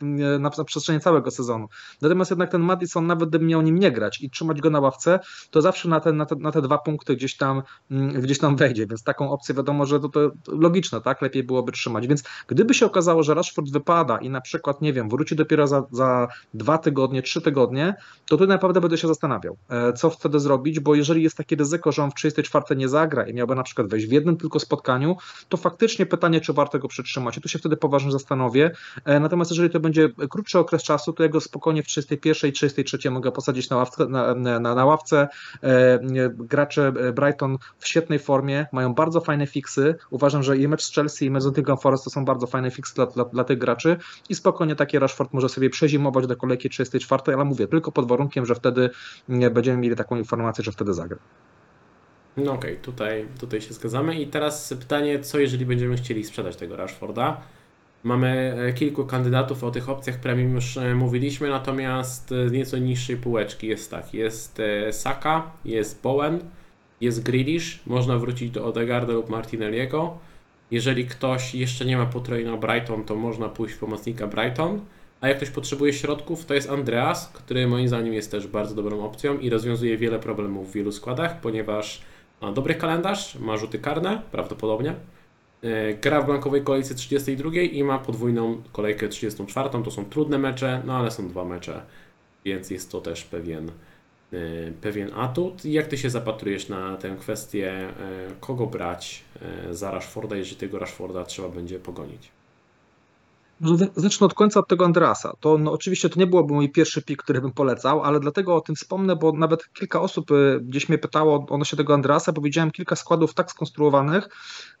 na, na przestrzeni całego sezonu. Natomiast jednak ten Madison, nawet gdyby miał nim nie grać i trzymać go na ławce, to zawsze na te, na te, na te dwa punkty gdzieś tam, mm, gdzieś tam wejdzie, więc taką opcję wiadomo, że to, to logiczne, tak, lepiej byłoby trzymać. Więc gdyby się okazało, że Rashford wypada i na przykład, nie wiem, wróci dopiero za, za dwa tygodnie, trzy tygodnie, to tu naprawdę będę się zastanawiał, e, co wtedy zrobić, bo jeżeli jest takie ryzyko, że on w 34 nie zagra i miałby na przykład wejść w jednym tylko spotkaniu, to faktycznie pytanie, czy warto go przytrzymać. I tu się wtedy poważnie zastanowię. E, natomiast jeżeli to będzie krótszy okres czasu, to ja go spokojnie w 31 i 33 mogę posadzić na ławce. Na, na, na ławce. E, gracze Brighton w świetnej formie, mają bardzo fajne fiksy. Uważam, że i mecz z Chelsea i mecz z Nottingham Forest to są bardzo fajne fiksy dla, dla, dla tych graczy i spokojnie taki Rashford może sobie przezimować do kolejki 34, ale mówię, tylko pod warunkiem, że wtedy będziemy mieli taką informację, że wtedy zagra. No okej, okay, tutaj, tutaj się zgadzamy. I teraz pytanie, co jeżeli będziemy chcieli sprzedać tego Rashforda? Mamy e, kilku kandydatów, o tych opcjach premium już e, mówiliśmy, natomiast z e, nieco niższej półeczki jest tak, jest Saka, jest Bowen, jest Grealish, można wrócić do Odegarda lub Martinelliego. Jeżeli ktoś jeszcze nie ma potrojna Brighton, to można pójść w pomocnika Brighton. A jak ktoś potrzebuje środków, to jest Andreas, który moim zdaniem jest też bardzo dobrą opcją i rozwiązuje wiele problemów w wielu składach, ponieważ ma dobry kalendarz, ma rzuty karne, prawdopodobnie, gra w blankowej kolejce 32 i ma podwójną kolejkę 34. To są trudne mecze, no ale są dwa mecze, więc jest to też pewien, e, pewien atut. Jak ty się zapatrujesz na tę kwestię, e, kogo brać za Rashforda, jeżeli tego Rashforda trzeba będzie pogonić? Zacznę od końca od tego Andrasa. To no, oczywiście to nie byłoby mój pierwszy pik, który bym polecał, ale dlatego o tym wspomnę, bo nawet kilka osób y, gdzieś mnie pytało odnośnie tego Andrasa, bo widziałem kilka składów tak skonstruowanych,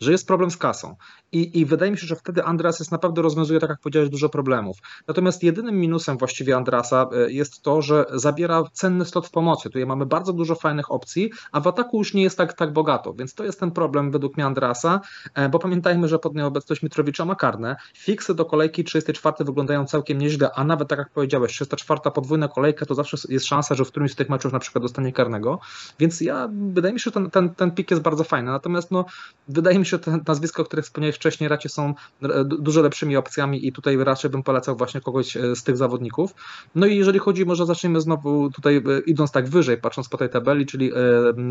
że jest problem z kasą. I, I wydaje mi się, że wtedy Andras jest naprawdę rozwiązuje, tak jak powiedziałeś, dużo problemów. Natomiast jedynym minusem właściwie Andrasa y, jest to, że zabiera cenny slot w pomocy. Tutaj mamy bardzo dużo fajnych opcji, a w ataku już nie jest tak, tak bogato, więc to jest ten problem według mnie Andrasa, e, bo pamiętajmy, że pod nieobecność Mitrowicza ma karne, fiksy do kolejki kolejki 34 wyglądają całkiem nieźle, a nawet tak jak powiedziałeś, 34 podwójna kolejka to zawsze jest szansa, że w którymś z tych meczów na przykład dostanie karnego. Więc ja wydaje mi się, że ten, ten, ten pik jest bardzo fajny. Natomiast no, wydaje mi się, że te nazwiska, o których wspomniałeś wcześniej, raczej są e, dużo lepszymi opcjami i tutaj raczej bym polecał właśnie kogoś e, z tych zawodników. No i jeżeli chodzi, może zaczniemy znowu tutaj e, idąc tak wyżej, patrząc po tej tabeli, czyli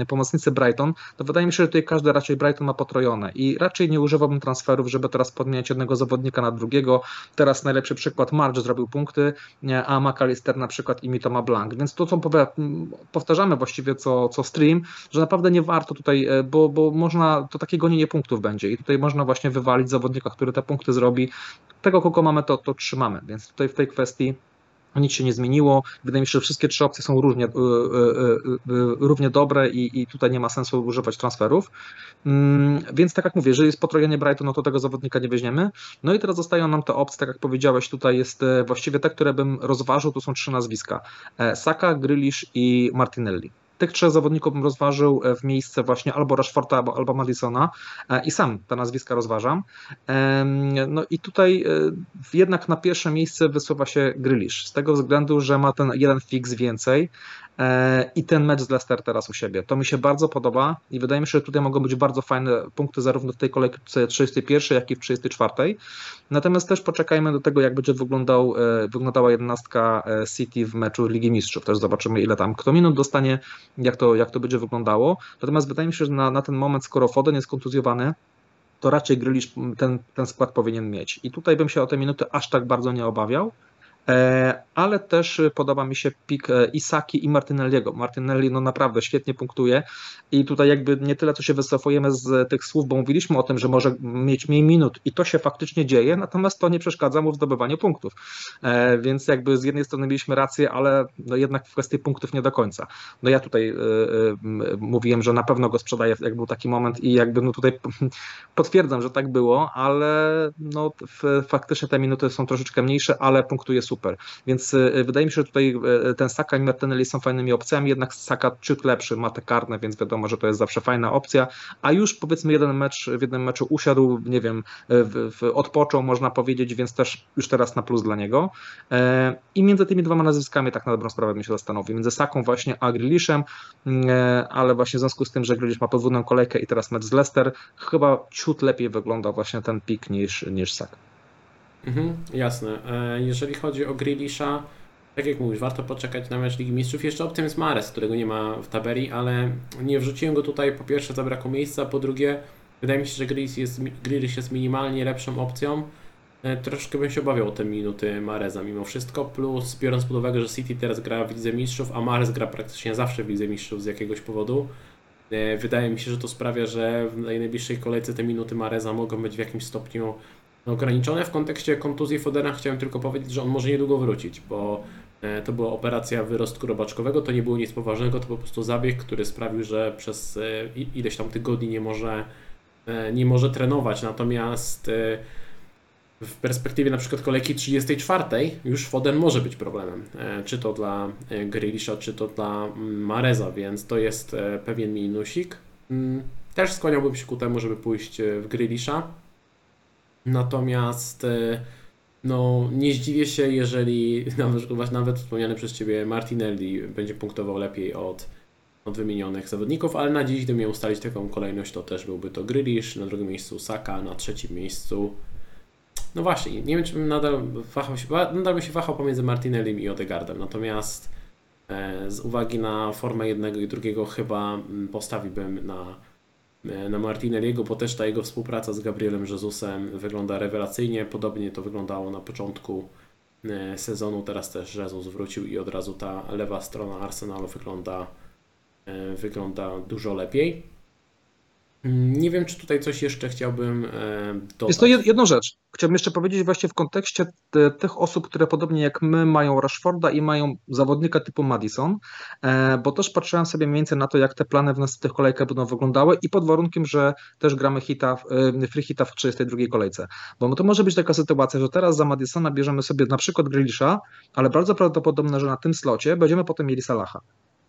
pomocnicy Brighton, to wydaje mi się, że tutaj każdy raczej Brighton ma potrojone i raczej nie używałbym transferów, żeby teraz podmieniać jednego zawodnika na drugiego. Teraz najlepszy przykład March zrobił punkty, a McAllister na przykład i Mitoma Blank. Więc to, co powtarzamy właściwie co, co stream, że naprawdę nie warto tutaj, e, bo, bo można, to takie gonienie punktów będzie i tutaj można właśnie wywalić zawodnika, który te punkty zrobi. Tego, kogo mamy, to, to trzymamy. Więc tutaj w tej kwestii nic się nie zmieniło. Wydaje mi się, że wszystkie trzy opcje są równie, y, y, y, równie dobre i, i tutaj nie ma sensu używać transferów. Mm, więc tak jak mówię, jeżeli jest potrojenie Brighton, no to tego zawodnika nie weźmiemy. No i teraz zostają nam te opcje, tak jak powiedziałeś, tutaj jest e, właściwie te, które bym rozważył, to są trzy nazwiska. E, Saka, Grealish i Martinelli tych trzech zawodników bym rozważył e, w miejsce właśnie albo Rashforda, albo, albo Madisona e, i sam te nazwiska rozważam. No i tutaj e, jednak na pierwsze miejsce wysuwa się Grealish, z tego względu, że ma ten jeden fix więcej, i ten mecz z Leicester teraz u siebie. To mi się bardzo podoba i wydaje mi się, że tutaj mogą być bardzo fajne punkty zarówno w tej kolejce 31, jak i w 34. Natomiast też poczekajmy do tego, jak będzie wyglądał, e, wyglądała jedenastka e, City w meczu Ligi Mistrzów. Też zobaczymy, ile tam kto minut dostanie, jak to, jak to będzie wyglądało. Natomiast wydaje mi się, że na, na ten moment, skoro Foden jest kontuzjowany, to raczej Grylisz ten, ten skład powinien mieć. I tutaj bym się o te minuty aż tak bardzo nie obawiał. E, ale też podoba mi się pik e, Isaki i Martinelliego. Martinelli no naprawdę świetnie punktuje i tutaj jakby nie tyle co się wycofujemy z tych słów, bo mówiliśmy o tym, że może mieć mniej minut i to się faktycznie dzieje, natomiast to nie przeszkadza mu w zdobywaniu punktów. E, więc jakby z jednej strony mieliśmy rację, ale no jednak w kwestii punktów nie do końca. No ja tutaj mówiłem, że na pewno go sprzedaję, jak był taki moment i jakby no tutaj *laughs* potwierdzam, że tak było, ale no faktycznie te minuty są troszeczkę mniejsze, ale punktuje super. Więc e, wydaje mi się, że tutaj e, ten Saka i Martinelli są fajnymi opcjami, jednak Saka ciut lepszy, ma te karne, więc wiadomo, że to jest zawsze fajna opcja, a już powiedzmy jeden mecz, w jednym meczu usiadł, nie wiem, w, w, odpoczął można powiedzieć, więc też już teraz na plus dla niego. I między tymi dwoma nazwiskami tak na dobrą sprawę bym się zastanowił, między Saką właśnie a Grealishem, ale właśnie w związku z tym, że Grealish ma podwójną kolejkę i teraz mecz z Leicester, chyba ciut lepiej wygląda właśnie ten pik niż, niż Saka. Mhm, jasne. E, jeżeli chodzi o Grealisha, tak jak mówisz, warto poczekać na mecz Ligi Mistrzów. Jeszcze jest Mares, którego nie ma w tabeli, ale nie wrzuciłem go tutaj. Po pierwsze zabrakło miejsca, po drugie wydaje mi się, że Grealish jest, Grealish jest minimalnie lepszą opcją. E, troszkę bym się obawiał o te minuty Mareza mimo wszystko, plus biorąc pod uwagę, że City teraz gra w Lidze Mistrzów, a Mares gra praktycznie zawsze w Lidze Mistrzów z jakiegoś powodu, e, wydaje mi się, że to sprawia, że w najbliższej kolejce te minuty Mareza mogą być w jakimś stopniu ograniczone. W kontekście kontuzji Fodena chciałem tylko powiedzieć, że on może niedługo wrócić, bo e, to była operacja wyrostku robaczkowego, to nie było nic poważnego, to po prostu zabieg, który sprawił, że przez ileś tam tygodni nie może, nie może trenować. Natomiast w perspektywie na przykład kolejki 34 już Foden może być problemem, e, czy to dla e, Grealisha, czy to dla mm, Mareza, więc to jest e, pewien minusik. Mm, też skłaniałbym się ku temu, żeby pójść w Grealisha. Natomiast no, nie zdziwię się, jeżeli *laughs* nawet, nawet wspomniany przez Ciebie Martinelli będzie punktował lepiej od, od wymienionych zawodników, ale na dziś, gdybym miał ustalić taką kolejność, to też byłby to Grealish, na drugim miejscu Saka, na trzecim miejscu no właśnie, nie wiem, czy bym nadal wahał się, nadal bym się wahał pomiędzy Martinellim i Odegardem, natomiast e, z uwagi na formę jednego i drugiego chyba mm, postawiłbym na, e, na Martinelliego, bo też ta jego współpraca z Gabrielem Jezusem wygląda rewelacyjnie. Podobnie to wyglądało na początku e, sezonu, teraz też Jezus wrócił i od razu ta lewa strona Arsenalu wygląda, wygląda dużo lepiej. Nie wiem, czy tutaj coś jeszcze chciałbym dodać. Jest to jedna rzecz. Chciałbym jeszcze powiedzieć właśnie w kontekście te, tych osób, które podobnie jak my mają Rashforda i mają zawodnika typu Madison, e, bo też patrzyłem sobie mniej więcej na to, jak te plany w następnych kolejkach będą wyglądały i pod warunkiem, że też gramy hita, e, free hita w 32 kolejce. Bo to może być taka sytuacja, że teraz za Madisona bierzemy sobie na przykład Grealisha, ale bardzo prawdopodobne, że na tym slocie będziemy potem mieli Salaha.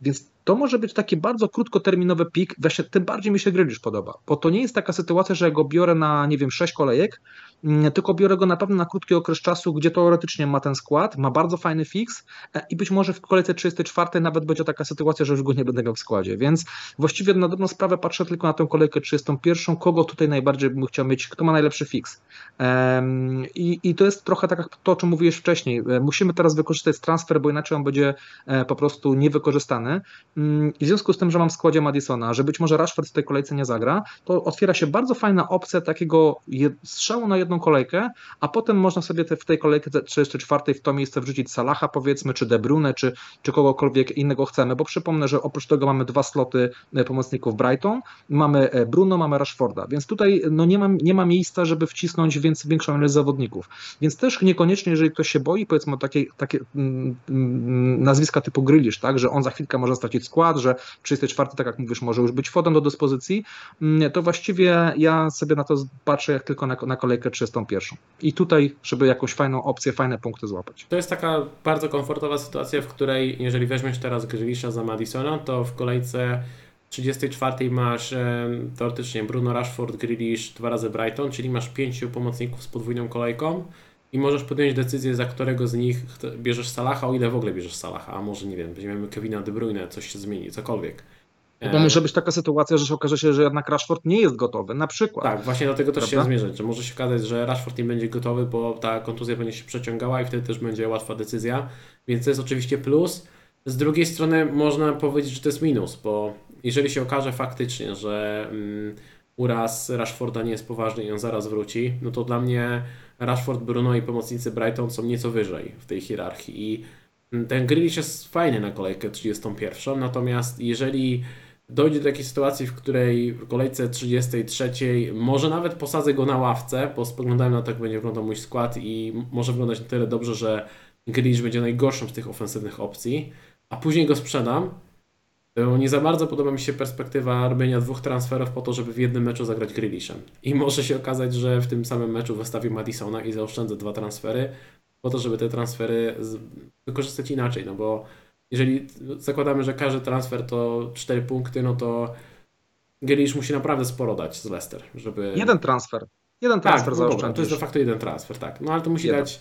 Więc to może być taki bardzo krótkoterminowy pik, właśnie tym bardziej mi się Grealish podoba, bo to nie jest taka sytuacja, że ja go biorę na, nie wiem, 6 kolejek, tylko biorę go na pewno na krótki okres czasu, gdzie teoretycznie ma ten skład, ma bardzo fajny fix e, i być może w kolejce 34 nawet będzie taka sytuacja, że już go nie będę miał w składzie, więc właściwie na dobrą sprawę patrzę tylko na tę kolejkę 31, kogo tutaj najbardziej bym chciał mieć, kto ma najlepszy fix. I, i to jest trochę tak jak to, o czym mówiłeś wcześniej. E, musimy teraz wykorzystać transfer, bo inaczej on będzie e, po prostu niewykorzystany. Mm, I w związku z tym, że mam w składzie Madisona, że być może Rashford w tej kolejce nie zagra, to otwiera się bardzo fajna opcja takiego strzału na jedną kolejkę, a potem można sobie te, w tej kolejce 34 w to miejsce wrzucić Salaha powiedzmy, czy De Bruyne, czy, czy kogokolwiek innego chcemy, bo przypomnę, że oprócz tego mamy dwa sloty e, pomocników Brighton, mamy e, Bruno, mamy Rashforda, więc tutaj no nie, ma, nie ma miejsca, żeby wcisnąć więcej, większą ilość zawodników. Więc też niekoniecznie, jeżeli ktoś się boi, powiedzmy takie, takie mm, mm, nazwiska typu Grylisz, tak, że on za chwilkę może stracić skład, że 34, tak jak mówisz, może już być Foden do dyspozycji, mm, to właściwie ja sobie na to patrzę jak tylko na, na kolejkę 31. I tutaj, żeby jakąś fajną opcję, fajne punkty złapać. To jest taka bardzo komfortowa sytuacja, w której jeżeli weźmiesz teraz Grealisha za Madisona, to w kolejce 34 masz e, teoretycznie Bruno Rashford, Grealish, dwa razy Brighton, czyli masz pięciu pomocników z podwójną kolejką i możesz podjąć decyzję, za którego z nich bierzesz Salaha, o ile w ogóle bierzesz Salaha, a może nie wiem, weźmiemy Kevina De Bruyne, coś się zmieni, cokolwiek. Bo może być taka sytuacja, że się okaże się, że jednak Rashford nie jest gotowy, na przykład. Tak, właśnie do tego też Prawda? się zmierzać, że może się okazać, że Rashford nie będzie gotowy, bo ta kontuzja będzie się przeciągała i wtedy też będzie łatwa decyzja, więc to jest oczywiście plus. Z drugiej strony można powiedzieć, że to jest minus, bo jeżeli się okaże faktycznie, że um, uraz Rashforda nie jest poważny i on zaraz wróci, no to dla mnie Rashford, Bruno i pomocnicy Brighton są nieco wyżej w tej hierarchii i ten Grealish jest fajny na kolejkę 31, natomiast jeżeli dojdzie do takiej sytuacji, w której w kolejce 33 może nawet posadzę go na ławce, bo spoglądałem na to, jak będzie wyglądał mój skład i może wyglądać na tyle dobrze, że Grealish będzie najgorszą z tych ofensywnych opcji, a później go sprzedam, nie za bardzo podoba mi się perspektywa robienia dwóch transferów po to, żeby w jednym meczu zagrać Grealishem. I może się okazać, że w tym samym meczu wystawię Madisona i zaoszczędzę dwa transfery, po to, żeby te transfery wykorzystać inaczej, no bo jeżeli zakładamy, że każdy transfer to 4 punkty, no to Grealish musi naprawdę sporo dać z Leicester, żeby... Jeden transfer. Jeden tak, transfer no dobra, to jest de facto jeden transfer, tak. No ale to musi Jeden. dać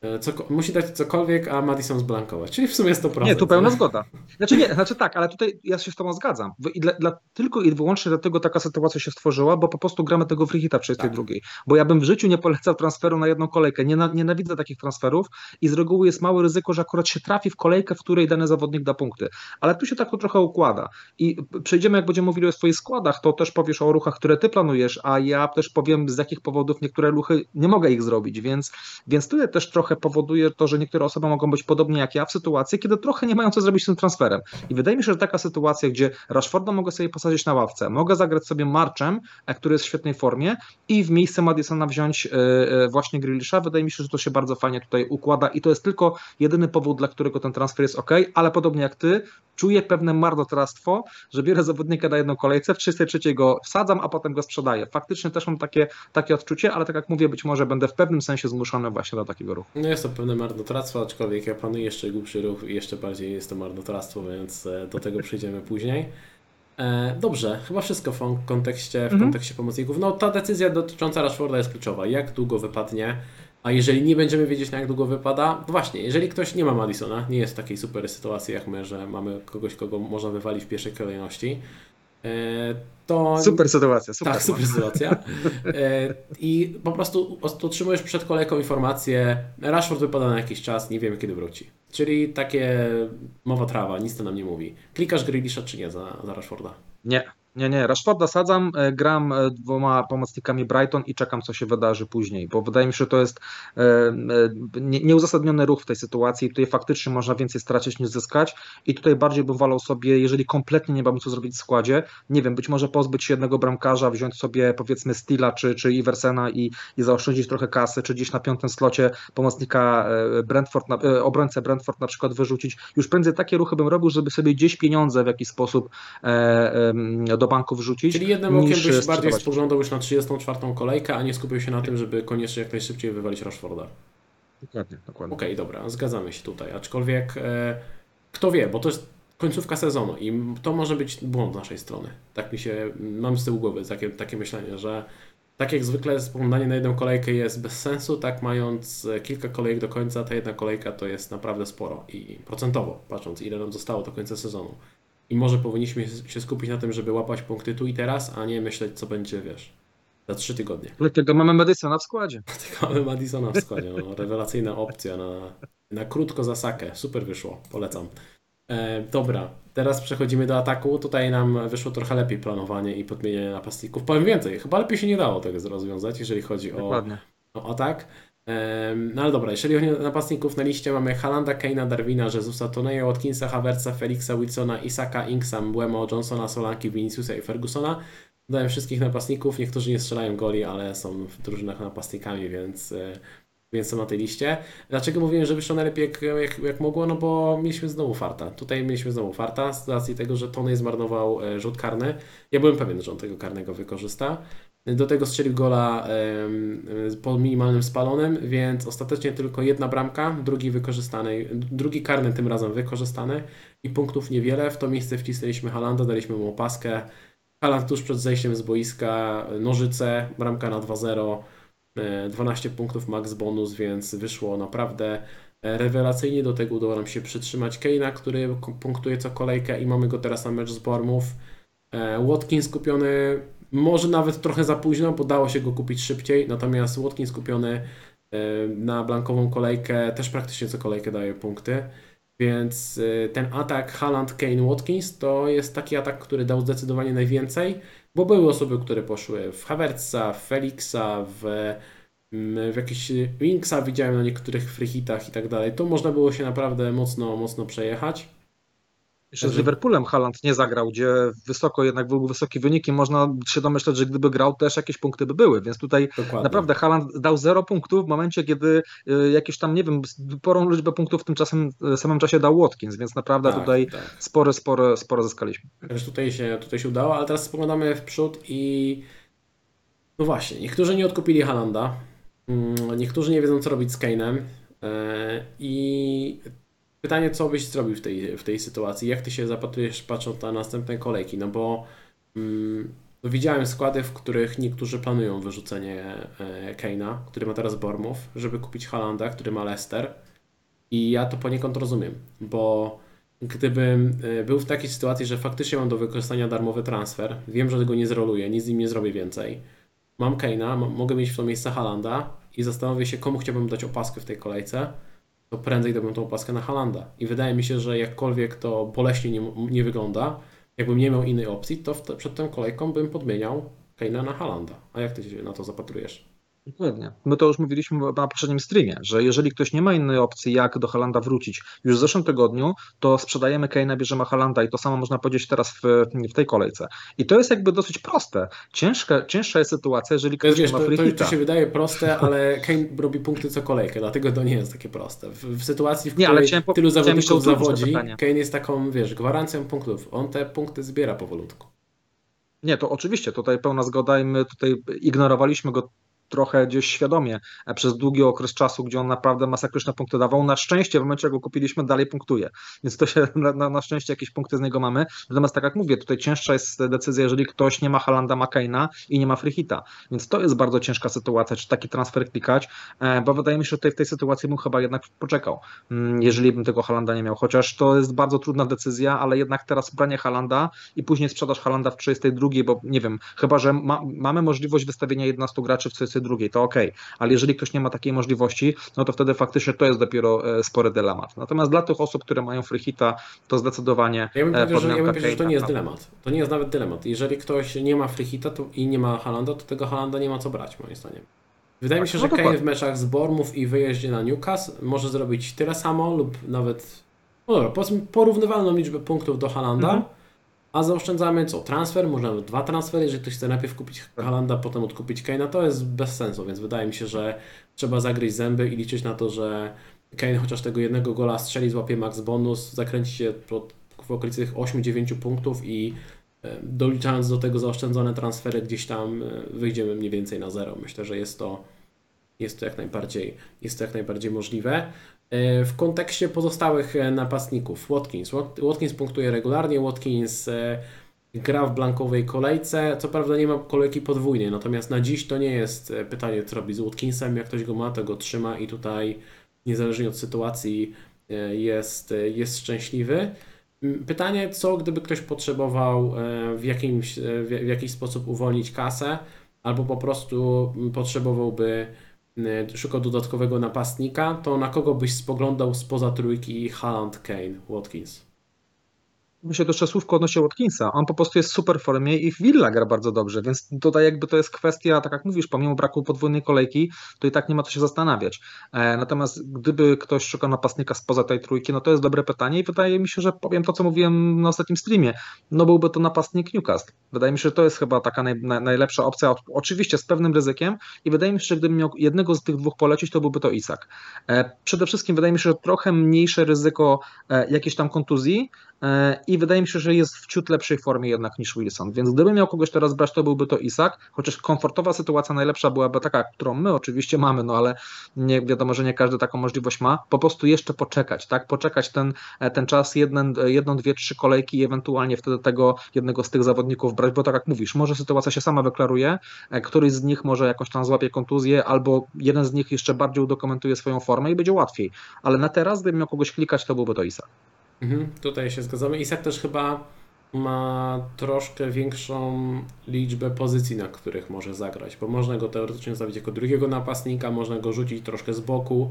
e, coko- musi dać cokolwiek, a Madison zblankować, czyli w sumie 100%. Nie, tu pełna zgoda. Znaczy nie, znaczy tak, ale tutaj ja się z tobą zgadzam. I dla, dla, tylko i wyłącznie dlatego taka sytuacja się stworzyła, bo po prostu gramy tego free hita 32. Bo ja bym w życiu nie polecał transferu na jedną kolejkę. Nie, nienawidzę takich transferów i z reguły jest małe ryzyko, że akurat się trafi w kolejkę, w której dany zawodnik da punkty. Ale tu się tak to trochę układa. I przejdziemy, jak będziemy mówili o swoich składach, to też powiesz o ruchach, które ty planujesz, a ja też powiem z jakich powodów niektóre ruchy nie mogę ich zrobić, więc, więc tutaj też trochę powoduje to, że niektóre osoby mogą być podobnie jak ja w sytuacji, kiedy trochę nie mają co zrobić z tym transferem. I wydaje mi się, że taka sytuacja, gdzie Rashforda mogę sobie posadzić na ławce, mogę zagrać sobie Marczem, e, który jest w świetnej formie i w miejsce Madisona wziąć e, e, właśnie Grealisha, wydaje mi się, że to się bardzo fajnie tutaj układa i to jest tylko jedyny powód, dla którego ten transfer jest ok, ale podobnie jak ty, czuję pewne marnotrawstwo, że biorę zawodnika na jedną kolejce, w 33 go wsadzam, a potem go sprzedaję. Faktycznie też mam takie, takie odczucie, ale tak jak mówię, być może będę w pewnym sensie zmuszony właśnie do takiego ruchu. No jest to pewne marnotrawstwo, aczkolwiek ja planuję jeszcze głupszy ruch i jeszcze bardziej jest to marnotrawstwo, więc e, do tego przejdziemy *laughs* później. E, Dobrze, chyba wszystko w kon- kontekście, w Mhm. kontekście pomocników. No ta decyzja dotycząca Rashforda jest kluczowa. Jak długo wypadnie? A jeżeli nie będziemy wiedzieć na jak długo wypada, to właśnie, jeżeli ktoś nie ma Madisona, nie jest w takiej super sytuacji jak my, że mamy kogoś, kogo można wywalić w pierwszej kolejności, to Super sytuacja, super. tak, super sytuacja. E, I po prostu otrzymujesz przed kolejką informację, Rashford wypada na jakiś czas, nie wiemy kiedy wróci. Czyli takie mowa trawa, nic to nam nie mówi. Klikasz Grealisha czy nie za, za Rashforda? Nie, nie, nie. Rashforda sadzam, e, gram e, dwoma pomocnikami Brighton i czekam, co się wydarzy później, bo wydaje mi się, że to jest e, e, nie- nieuzasadniony ruch w tej sytuacji. Tutaj faktycznie można więcej stracić niż zyskać i tutaj bardziej bym wolał sobie, jeżeli kompletnie nie mam co zrobić w składzie, nie wiem, być może pozbyć się jednego bramkarza, wziąć sobie powiedzmy Stila czy, czy Iversena i, i zaoszczędzić trochę kasy, czy gdzieś na piątym slocie pomocnika e, Brentford, e, obrońcę Brentford na przykład wyrzucić. Już prędzej takie ruchy bym robił, żeby sobie gdzieś pieniądze w jakiś sposób e, em, do banku wrzucić. Czyli jednym okiem byś bardziej sprzedawać. spoglądał już na 34 kolejkę, a nie skupił się na tym, żeby koniecznie jak najszybciej wywalić Rashforda. Dokładnie, dokładnie. Okej, dobra, zgadzamy się tutaj. Aczkolwiek e, kto wie, bo to jest końcówka sezonu i to może być błąd z naszej strony. Tak mi się, mam z tyłu głowy takie, takie myślenie, że tak jak zwykle spoglądanie na jedną kolejkę jest bez sensu, tak mając e, kilka kolejek do końca, ta jedna kolejka to jest naprawdę sporo i procentowo, patrząc ile nam zostało do końca sezonu. I może powinniśmy się skupić na tym, żeby łapać punkty tu i teraz, a nie myśleć, co będzie, wiesz, za trzy tygodnie. Dlatego mamy Madysona w składzie. *laughs* Tylko mamy Madisona w składzie. No, rewelacyjna opcja na, na krótko za sakę. Super wyszło, polecam. E, dobra, teraz przechodzimy do ataku. Tutaj nam wyszło trochę lepiej planowanie i podmienianie napastników. Powiem więcej, chyba lepiej się nie dało tego rozwiązać, jeżeli chodzi o, o atak. No ale dobra, jeżeli chodzi o napastników na liście mamy Halanda, Keina, Darwina, Jezusa, Toneja, Watkinsa, Havertza, Felixa, Wilsona, Isaka, Inksa, Mbeumo, Johnsona, Solanki, Viniciusa i Fergusona. Dodałem wszystkich napastników, niektórzy nie strzelają goli, ale są w drużynach napastnikami, więc, e, więc są na tej liście. Dlaczego mówiłem, że wyszło najlepiej jak, jak, jak mogło? No bo mieliśmy znowu farta. Tutaj mieliśmy znowu farta z racji tego, że Tony zmarnował e, rzut karny. Ja byłem pewien, że on tego karnego wykorzysta. Do tego strzelił gola em, e, po minimalnym spalonym, więc ostatecznie tylko jedna bramka, drugi wykorzystany, drugi karny tym razem wykorzystany i punktów niewiele. W to miejsce wcisnęliśmy Halanda, daliśmy mu opaskę. Haland tuż przed zejściem z boiska, nożyce, bramka na 2-0, e, 12 punktów max bonus, więc wyszło naprawdę e, rewelacyjnie. Do tego udało nam się przytrzymać Keina, który punktuje co kolejkę i mamy go teraz na mecz z. E, Watkins kupiony może nawet trochę za późno, bo dało się go kupić szybciej, natomiast Watkins kupiony e, na blankową kolejkę też praktycznie co kolejkę daje punkty. Więc y, ten atak Haaland, Kane, Watkins to jest taki atak, który dał zdecydowanie najwięcej, bo były osoby, które poszły w Havertza, w Felixa, w, mm, w jakieś Winksa, widziałem na niektórych free hitach i tak dalej. To można było się naprawdę mocno, mocno przejechać. Jeszcze z Liverpoolem Haaland nie zagrał, gdzie wysoko jednak był wysoki wynik i można się domyśleć, że gdyby grał też jakieś punkty by były, więc tutaj Dokładnie. naprawdę Haaland dał 0 punktów w momencie, kiedy y, jakieś tam, nie wiem, sporą liczbę punktów w tym czasem, y, samym czasie dał Watkins, więc naprawdę Tak, tutaj tak. spore, spore, sporo zyskaliśmy. Także tutaj się, tutaj się udało, ale teraz spoglądamy w przód i no właśnie, niektórzy nie odkupili Halanda, mm, niektórzy nie wiedzą co robić z Kane'em. E, I pytanie, co byś zrobił w tej, w tej sytuacji? Jak ty się zapatrujesz patrząc na następne kolejki? No bo mm, widziałem składy, w których niektórzy planują wyrzucenie e, Keina, który ma teraz Bormów, żeby kupić Halanda, który ma Leicester. I ja to poniekąd rozumiem, bo gdybym e, był w takiej sytuacji, że faktycznie mam do wykorzystania darmowy transfer, wiem, że tego nie zroluję, nic z nim nie zrobię więcej. Mam Keina, mogę mieć w to miejsce Halanda i zastanowię się, komu chciałbym dać opaskę w tej kolejce, to prędzej dałbym tą opaskę na Halanda. I wydaje mi się, że jakkolwiek to boleśnie nie, nie wygląda, jakbym nie miał innej opcji, to przed tą kolejką bym podmieniał Keina na Halanda. A jak ty się na to zapatrujesz? Dokładnie. My to już mówiliśmy na poprzednim streamie, że jeżeli ktoś nie ma innej opcji, jak do Halanda wrócić już w zeszłym tygodniu, to sprzedajemy Kane'a, bierzemy Halanda i to samo można powiedzieć teraz w, w tej kolejce. I to jest jakby dosyć proste. Ciężka, cięższa jest sytuacja, jeżeli ktoś wiesz, nie ma to, to, free to się wydaje proste, ale Kane robi punkty co kolejkę, dlatego to nie jest takie proste. W, w sytuacji, w Nie, ale której chciałem tylu zawodników to zawodzi. Kane jest taką, wiesz, gwarancją punktów. On te punkty zbiera powolutku. Nie, to oczywiście, tutaj pełna zgoda i my tutaj ignorowaliśmy go trochę gdzieś świadomie e, przez długi okres czasu, gdzie on naprawdę masakryczne punkty dawał. Na szczęście w momencie, jak go kupiliśmy, dalej punktuje. Więc to się na, na, szczęście jakieś punkty z niego mamy. Natomiast tak jak mówię, tutaj cięższa jest decyzja, jeżeli ktoś nie ma Halanda, Kane'a i nie ma Frichita. Więc to jest bardzo ciężka sytuacja, czy taki transfer klikać, e, bo wydaje mi się, że tutaj w tej sytuacji bym chyba jednak poczekał, mm, jeżeli bym tego Halanda nie miał. Chociaż to jest bardzo trudna decyzja, ale jednak teraz branie Halanda i później sprzedaż Halanda w 32, bo nie wiem, chyba że ma, mamy możliwość wystawienia 11 graczy w 32, to ok, ale jeżeli ktoś nie ma takiej możliwości, no to wtedy faktycznie to jest dopiero e, spory dylemat. Natomiast dla tych osób, które mają Frichita, to zdecydowanie Ja bym e, powiedział, że, ja bym powiedział, że to nie jest no. dylemat. To nie jest nawet dylemat. Jeżeli ktoś nie ma Frichita to, i nie ma Halanda, to tego Halanda nie ma co brać, moim zdaniem. Wydaje mi się, no że Kane dokładnie. w meczach z Bormów i wyjeździe na Newcastle może zrobić tyle samo lub nawet no dobra, porównywalną liczbę punktów do Halanda, Mhm. A zaoszczędzamy co? Transfer, może nawet dwa transfery, jeżeli ktoś chce najpierw kupić Halanda, potem odkupić Kane'a, to jest bez sensu, więc wydaje mi się, że trzeba zagryźć zęby i liczyć na to, że Kane chociaż tego jednego gola strzeli, złapie max bonus, zakręci się w okolicy tych 8-9 punktów i e, doliczając do tego zaoszczędzone transfery gdzieś tam e, wyjdziemy mniej więcej na zero. Myślę, że jest to, jest to jak najbardziej, jest to jak najbardziej możliwe. E, W kontekście pozostałych e, napastników, Watkins. Wat- Watkins punktuje regularnie, Watkins e, gra w blankowej kolejce. Co prawda nie ma kolejki podwójnej, natomiast na dziś to nie jest pytanie, co robi z Watkinsem. Jak ktoś go ma, to go trzyma i tutaj niezależnie od sytuacji jest, jest szczęśliwy. Pytanie, co gdyby ktoś potrzebował w, jakimś, w jakiś sposób uwolnić kasę, albo po prostu potrzebowałby szukał dodatkowego napastnika, to na kogo byś spoglądał spoza trójki Haaland, Kane, Watkins? Myślę to jeszcze słówko odnośnie Watkinsa. On po prostu jest w super formie i Villa gra bardzo dobrze, więc tutaj jakby to jest kwestia, tak jak mówisz, pomimo braku podwójnej kolejki, to i tak nie ma co się zastanawiać. E, natomiast gdyby ktoś szukał napastnika spoza tej trójki, no to jest dobre pytanie i wydaje mi się, że powiem to, co mówiłem na ostatnim streamie, no byłby to napastnik Newcastle. Wydaje mi się, że to jest chyba taka naj, naj, najlepsza opcja, oczywiście z pewnym ryzykiem i wydaje mi się, że gdybym miał jednego z tych dwóch polecić, to byłby to Isak. E, przede wszystkim wydaje mi się, że trochę mniejsze ryzyko e, jakiejś tam kontuzji, i wydaje mi się, że jest w ciut lepszej formie jednak niż Wilson. Więc gdybym miał kogoś teraz brać, to byłby to Isak, chociaż komfortowa sytuacja najlepsza byłaby taka, którą my oczywiście mamy, no ale nie wiadomo, że nie każdy taką możliwość ma. Po prostu jeszcze poczekać, tak? Poczekać ten, e, ten czas, jeden, jedną, dwie, trzy kolejki i ewentualnie wtedy tego jednego z tych zawodników brać, bo tak jak mówisz, może sytuacja się sama wyklaruje, e, któryś z nich może jakoś tam złapie kontuzję, albo jeden z nich jeszcze bardziej udokumentuje swoją formę i będzie łatwiej. Ale na teraz, gdybym miał kogoś klikać, to byłby to Isak. Mhm, tutaj się zgadzamy. Isak też chyba ma troszkę większą liczbę pozycji, na których może zagrać, bo można go teoretycznie zostawić jako drugiego napastnika, można go rzucić troszkę z boku.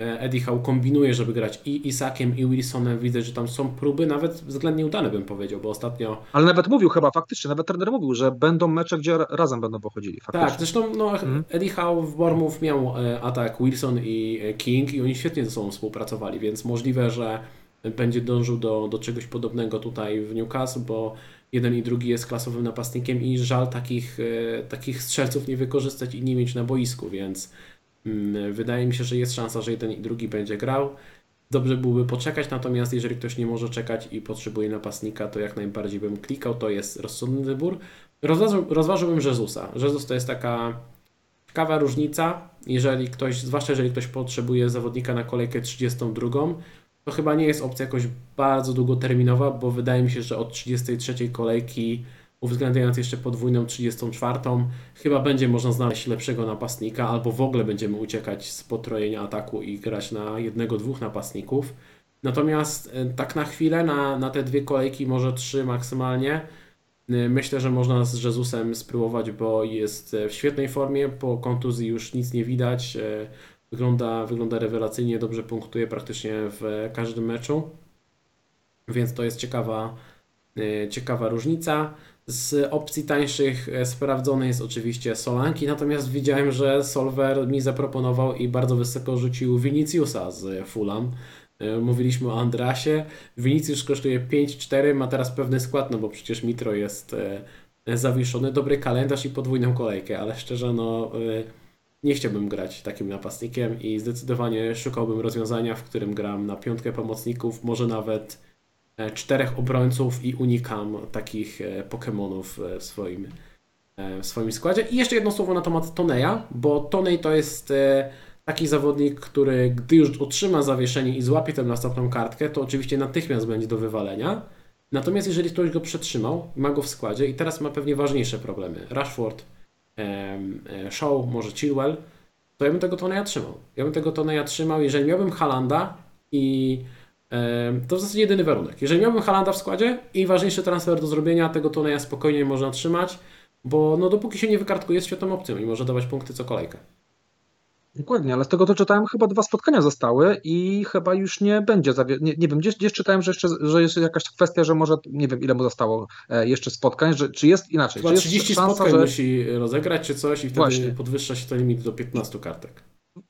E, Eddie Howe kombinuje, żeby grać i Isakiem, i Wilsonem. Widzę, że tam są próby, nawet względnie udane bym powiedział, bo ostatnio Ale nawet mówił chyba faktycznie, nawet trener mówił, że będą mecze, gdzie ra- razem będą pochodzili. Faktycznie. Tak, zresztą no, Mhm. Eddie Howe w Bournemouth miał e, atak Wilson i e, King i oni świetnie ze sobą współpracowali, więc możliwe, że będzie dążył do, do czegoś podobnego tutaj w Newcastle, bo jeden i drugi jest klasowym napastnikiem i żal takich, e, takich strzelców nie wykorzystać i nie mieć na boisku, więc mm, wydaje mi się, że jest szansa, że jeden i drugi będzie grał. Dobrze byłoby poczekać, natomiast jeżeli ktoś nie może czekać i potrzebuje napastnika, to jak najbardziej bym klikał, to jest rozsądny wybór. Rozważył, rozważyłbym Jezusa. Jezus to jest taka Ciekawa różnica, jeżeli ktoś, zwłaszcza jeżeli ktoś potrzebuje zawodnika na kolejkę 32, to chyba nie jest opcja jakoś bardzo długoterminowa, bo wydaje mi się, że od 33 kolejki, uwzględniając jeszcze podwójną 34, chyba będzie można znaleźć lepszego napastnika, albo w ogóle będziemy uciekać z potrojenia ataku i grać na jednego, dwóch napastników. Natomiast e, tak na chwilę, na, na te dwie kolejki, może trzy maksymalnie, e, myślę, że można z Jezusem spróbować, bo jest e, w świetnej formie, po kontuzji już nic nie widać, wygląda, wygląda rewelacyjnie, dobrze punktuje praktycznie w każdym meczu, więc to jest ciekawa, e, ciekawa różnica. Z opcji tańszych e, sprawdzony jest oczywiście Solanki, natomiast widziałem, że Solver mi zaproponował i bardzo wysoko rzucił Viniciusa z Fulham. E, Mówiliśmy o Andrasie. Vinicius kosztuje 5-4, ma teraz pewny skład, no bo przecież Mitro jest zawieszony. Dobry kalendarz i podwójną kolejkę, ale szczerze, no nie chciałbym grać takim napastnikiem i zdecydowanie szukałbym rozwiązania, w którym gram na piątkę pomocników, może nawet e, czterech obrońców i unikam takich e, Pokemonów e, w swoim, w swoim składzie. I jeszcze jedno słowo na temat Toneja, bo Tonej to jest taki zawodnik, który gdy już otrzyma zawieszenie i złapie tę następną kartkę, to oczywiście natychmiast będzie do wywalenia. Natomiast jeżeli ktoś go przetrzymał, ma go w składzie i teraz ma pewnie ważniejsze problemy, Rashford, e, Shaw, może Chilwell, to ja bym tego Toneja trzymał. Ja bym tego Toneja trzymał, jeżeli miałbym Halanda i to w zasadzie jedyny warunek. Jeżeli miałbym Halanda w składzie i ważniejszy transfer do zrobienia, tego Toneja spokojnie można trzymać, bo no dopóki się nie wykartkuje jest świetną opcją i może dawać punkty co kolejkę. Dokładnie, ale z tego co czytałem, chyba dwa spotkania zostały i chyba już nie będzie. Zawie... Nie, nie wiem, gdzieś, gdzieś czytałem, że jeszcze że jest jakaś kwestia, że może nie wiem, ile mu zostało e, jeszcze spotkań, że czy jest inaczej. Chyba czy jest 30 szansa, spotkań że... musi rozegrać czy coś i wtedy Właśnie. podwyższa się ten limit do 15 kartek.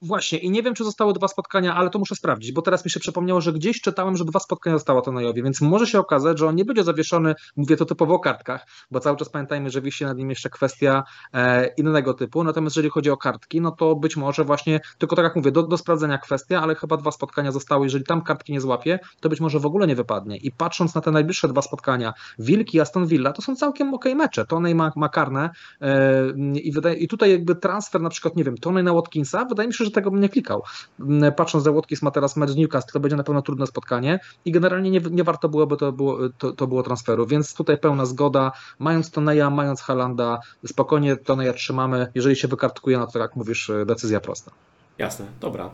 Właśnie, i nie wiem, czy zostały dwa spotkania, ale to muszę sprawdzić, bo teraz mi się przypomniało, że gdzieś czytałem, że dwa spotkania zostało Tonejowi, więc może się okazać, że on nie będzie zawieszony, mówię to typowo o kartkach, bo cały czas pamiętajmy, że wisi nad nim jeszcze kwestia e, innego typu, natomiast jeżeli chodzi o kartki, no to być może właśnie, tylko tak jak mówię, do, do sprawdzenia kwestia, ale chyba dwa spotkania zostały, jeżeli tam kartki nie złapie, to być może w ogóle nie wypadnie. I patrząc na te najbliższe dwa spotkania, Wilki i Aston Villa, to są całkiem okej mecze, Tonej ma, ma karne e, i, wydaje, i tutaj jakby transfer na przykład, nie wiem, Tonej na Watkinsa, wydaje mi się, że tego bym nie klikał. M, Patrząc, że Watkins ma teraz mecz Newcastle, to będzie na pewno trudne spotkanie i generalnie nie, nie warto byłoby to było, to, to było transferu, więc tutaj pełna zgoda, mając Toneja, mając Halanda, spokojnie Toneja trzymamy, jeżeli się wykartkuje, no to jak mówisz, decyzja prosta. Jasne, dobra.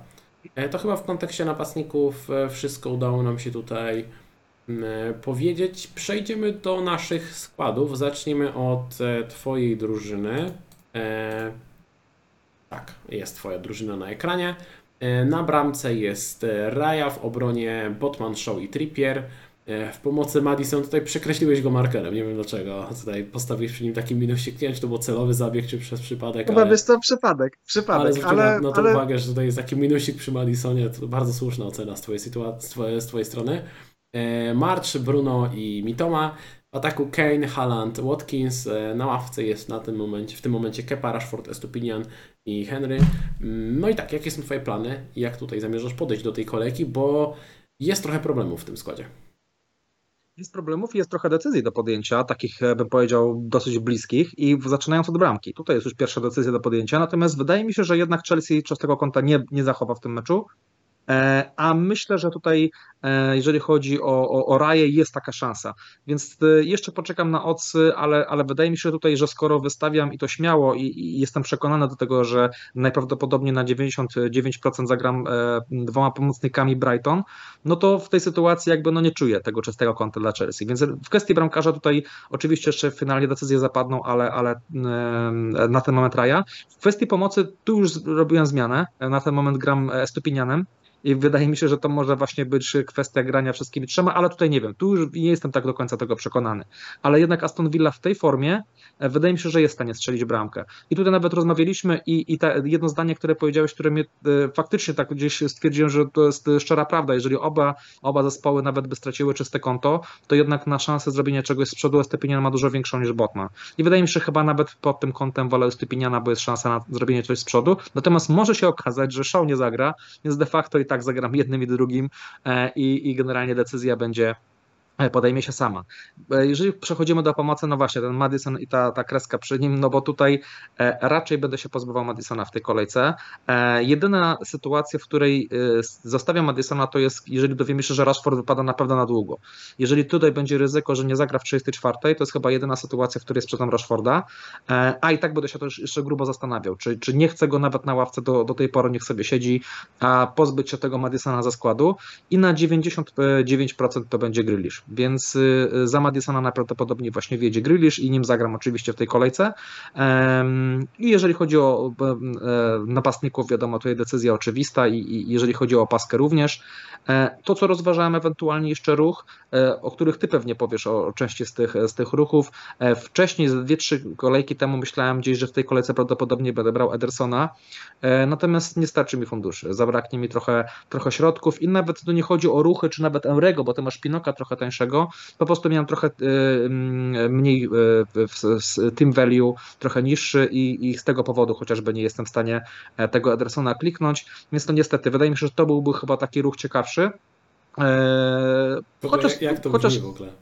E, To chyba w kontekście napastników e, wszystko udało nam się tutaj mm, e, powiedzieć. Przejdziemy do naszych składów. Zaczniemy od e, Twojej drużyny. Tak, jest Twoja drużyna na ekranie. E, Na bramce jest e, Raja, w obronie Botman, Shaw i Trippier. E, W pomocy Madison tutaj przekreśliłeś go markerem, nie wiem dlaczego. Tutaj postawiłeś przy nim taki minusik, nie wiem czy to był celowy zabieg, czy przez przypadek, Chyba ale... wiesz to przypadek, Ale przypadek, zwróciłem ale, na, na to ale uwagę, że tutaj jest taki minusik przy Madisonie, to bardzo słuszna ocena z twojej, sytuacji, z twojej, z twojej strony. March, Bruno i Mitoma. W ataku Kane, Haaland, Watkins. Na ławce jest na tym momencie, w tym momencie Kepa, Rashford, Estupinian i Henry. Mm, No i tak, jakie są twoje plany? Jak tutaj zamierzasz podejść do tej kolejki? Bo jest trochę problemów w tym składzie. Jest problemów i jest trochę decyzji do podjęcia, takich e, bym powiedział dosyć bliskich i zaczynając od bramki. Tutaj jest już pierwsza decyzja do podjęcia, natomiast wydaje mi się, że jednak Chelsea z tego kąta nie, nie zachowa w tym meczu. E, A myślę, że tutaj, e, jeżeli chodzi o, o, o jest taka szansa. Więc e, jeszcze poczekam na ocy, ale, ale wydaje mi się tutaj, że skoro wystawiam i to śmiało, i, i jestem przekonany do tego, że najprawdopodobniej na 99% zagram dwoma pomocnikami Brighton, no to w tej sytuacji jakby no nie czuję tego czystego kąta dla Chelsea. Więc w kwestii bramkarza tutaj oczywiście jeszcze finalnie decyzje zapadną, ale, ale na ten moment Raja. W kwestii pomocy tu już robiłem zmianę. Na ten moment gram Stupinianem. I wydaje mi się, że to może właśnie być kwestia grania wszystkimi trzema, ale tutaj nie wiem, tu już nie jestem tak do końca tego przekonany. Ale jednak Aston Villa w tej formie e, wydaje mi się, że jest w stanie strzelić bramkę. I tutaj nawet rozmawialiśmy i, i ta, jedno zdanie, które powiedziałeś, które mnie e, faktycznie tak gdzieś stwierdziłem, że to jest szczera prawda. Jeżeli oba, oba zespoły nawet by straciły czyste konto, to jednak na szansę zrobienia czegoś z przodu Estepinian ma dużo większą niż Botman. I wydaje mi się, że chyba nawet pod tym kątem wolę Estepiniana, bo jest szansa na zrobienie coś z przodu. Natomiast może się okazać, że Shaw nie zagra, więc de facto i tak zagram jednym i drugim e, i, i generalnie decyzja będzie podejmie się sama. E, jeżeli przechodzimy do pomocy, no właśnie, ten Madison i ta, ta kreska przy nim, no bo tutaj e, raczej będę się pozbywał Madisona w tej kolejce. Jedyna sytuacja, w której zostawiam Madisona, to jest, jeżeli dowiemy się, że Rashford wypada na pewno na długo. Jeżeli tutaj będzie ryzyko, że nie zagra w 34, to jest chyba jedyna sytuacja, w której sprzedam Rashforda, a i tak będę się też jeszcze grubo zastanawiał, czy, czy nie chcę go nawet na ławce do, do tej pory, niech sobie siedzi, a pozbyć się tego Madisona ze składu i na 99% to będzie Grealish więc y, za Madisona najprawdopodobniej właśnie wiedzie Grealish i nim zagram oczywiście w tej kolejce. I jeżeli chodzi o e, napastników, wiadomo, tutaj decyzja oczywista i jeżeli chodzi o opaskę również. E, to, co rozważałem ewentualnie jeszcze ruch, e, o których ty pewnie powiesz o części z tych, z tych ruchów. Wcześniej, dwie, trzy kolejki temu myślałem gdzieś, że w tej kolejce prawdopodobnie będę brał Edersona, natomiast nie starczy mi funduszy, zabraknie mi trochę, trochę środków i nawet tu nie chodzi o ruchy, czy nawet Eurego, bo ty masz Pinoka trochę tańszego, po prostu miałem trochę y, mm, mniej y, team value, trochę niższy i, i z tego powodu chociażby nie jestem w stanie e, tego Edersona kliknąć, więc to niestety wydaje mi się, że to byłby chyba taki ruch ciekawszy. E, chociaż, jak, jak to chociaż, w ogóle?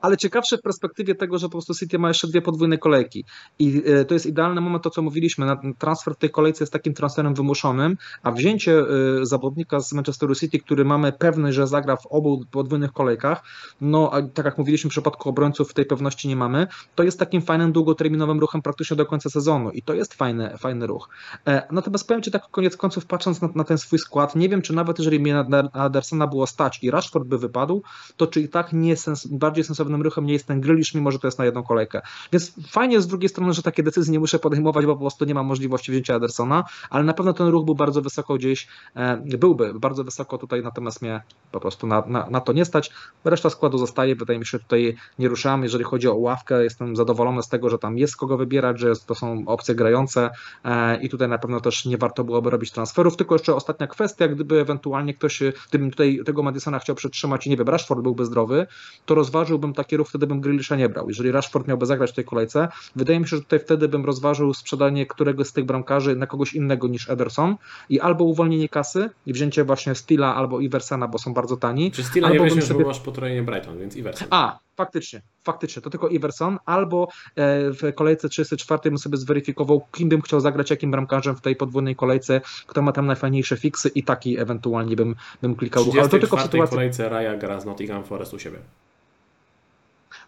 Ale ciekawsze w perspektywie tego, że po prostu City ma jeszcze dwie podwójne kolejki. I e, to jest idealny moment, to co mówiliśmy. Transfer w tej kolejce jest takim transferem wymuszonym, a wzięcie e, zawodnika z Manchesteru City, który mamy pewność, że zagra w obu podwójnych kolejkach, no a tak jak mówiliśmy w przypadku obrońców, tej pewności nie mamy, to jest takim fajnym, długoterminowym ruchem praktycznie do końca sezonu i to jest fajny, fajny ruch. E, natomiast powiem Ci tak koniec końców, patrząc na, na ten swój skład, nie wiem, czy nawet jeżeli mnie na Andersona było stać i Rashford by wypadł, to czy i tak nie sens, bardziej sens sensownym ruchem nie jest ten Grealish, mimo że to jest na jedną kolejkę. Więc fajnie z drugiej strony, że takie decyzje nie muszę podejmować, bo po prostu nie mam możliwości wzięcia Edersona, ale na pewno ten ruch był bardzo wysoko gdzieś, e, byłby bardzo wysoko tutaj, natomiast mnie po prostu na, na, na to nie stać. Reszta składu zostaje, wydaje mi się, że tutaj nie ruszamy. Jeżeli chodzi o ławkę, jestem zadowolony z tego, że tam jest kogo wybierać, że to są opcje grające e, i tutaj na pewno też nie warto byłoby robić transferów. Tylko jeszcze ostatnia kwestia, gdyby ewentualnie ktoś, gdybym tutaj tego Madisona chciał przetrzymać i nie wiem, Rashford byłby zdrowy, to rozważyłbym taki ruch, wtedy bym Grealisha nie brał. Jeżeli Rashford miałby zagrać w tej kolejce, wydaje mi się, że tutaj wtedy bym rozważył sprzedanie któregoś z tych bramkarzy na kogoś innego niż Ederson i albo uwolnienie kasy i wzięcie właśnie Stila albo Iversena, bo są bardzo tani. Czy Stila nie weźmiesz, sobie... bo masz potrojenie Brighton, więc Iversen. A, faktycznie, faktycznie, to tylko Iverson, albo e, w kolejce 34 bym sobie zweryfikował, kim bym chciał zagrać, jakim bramkarzem w tej podwójnej kolejce, kto ma tam najfajniejsze fiksy i taki ewentualnie bym, bym klikał. Ale to tylko w sytuacji... kolejce Raya gra z Nottingham Forest u siebie.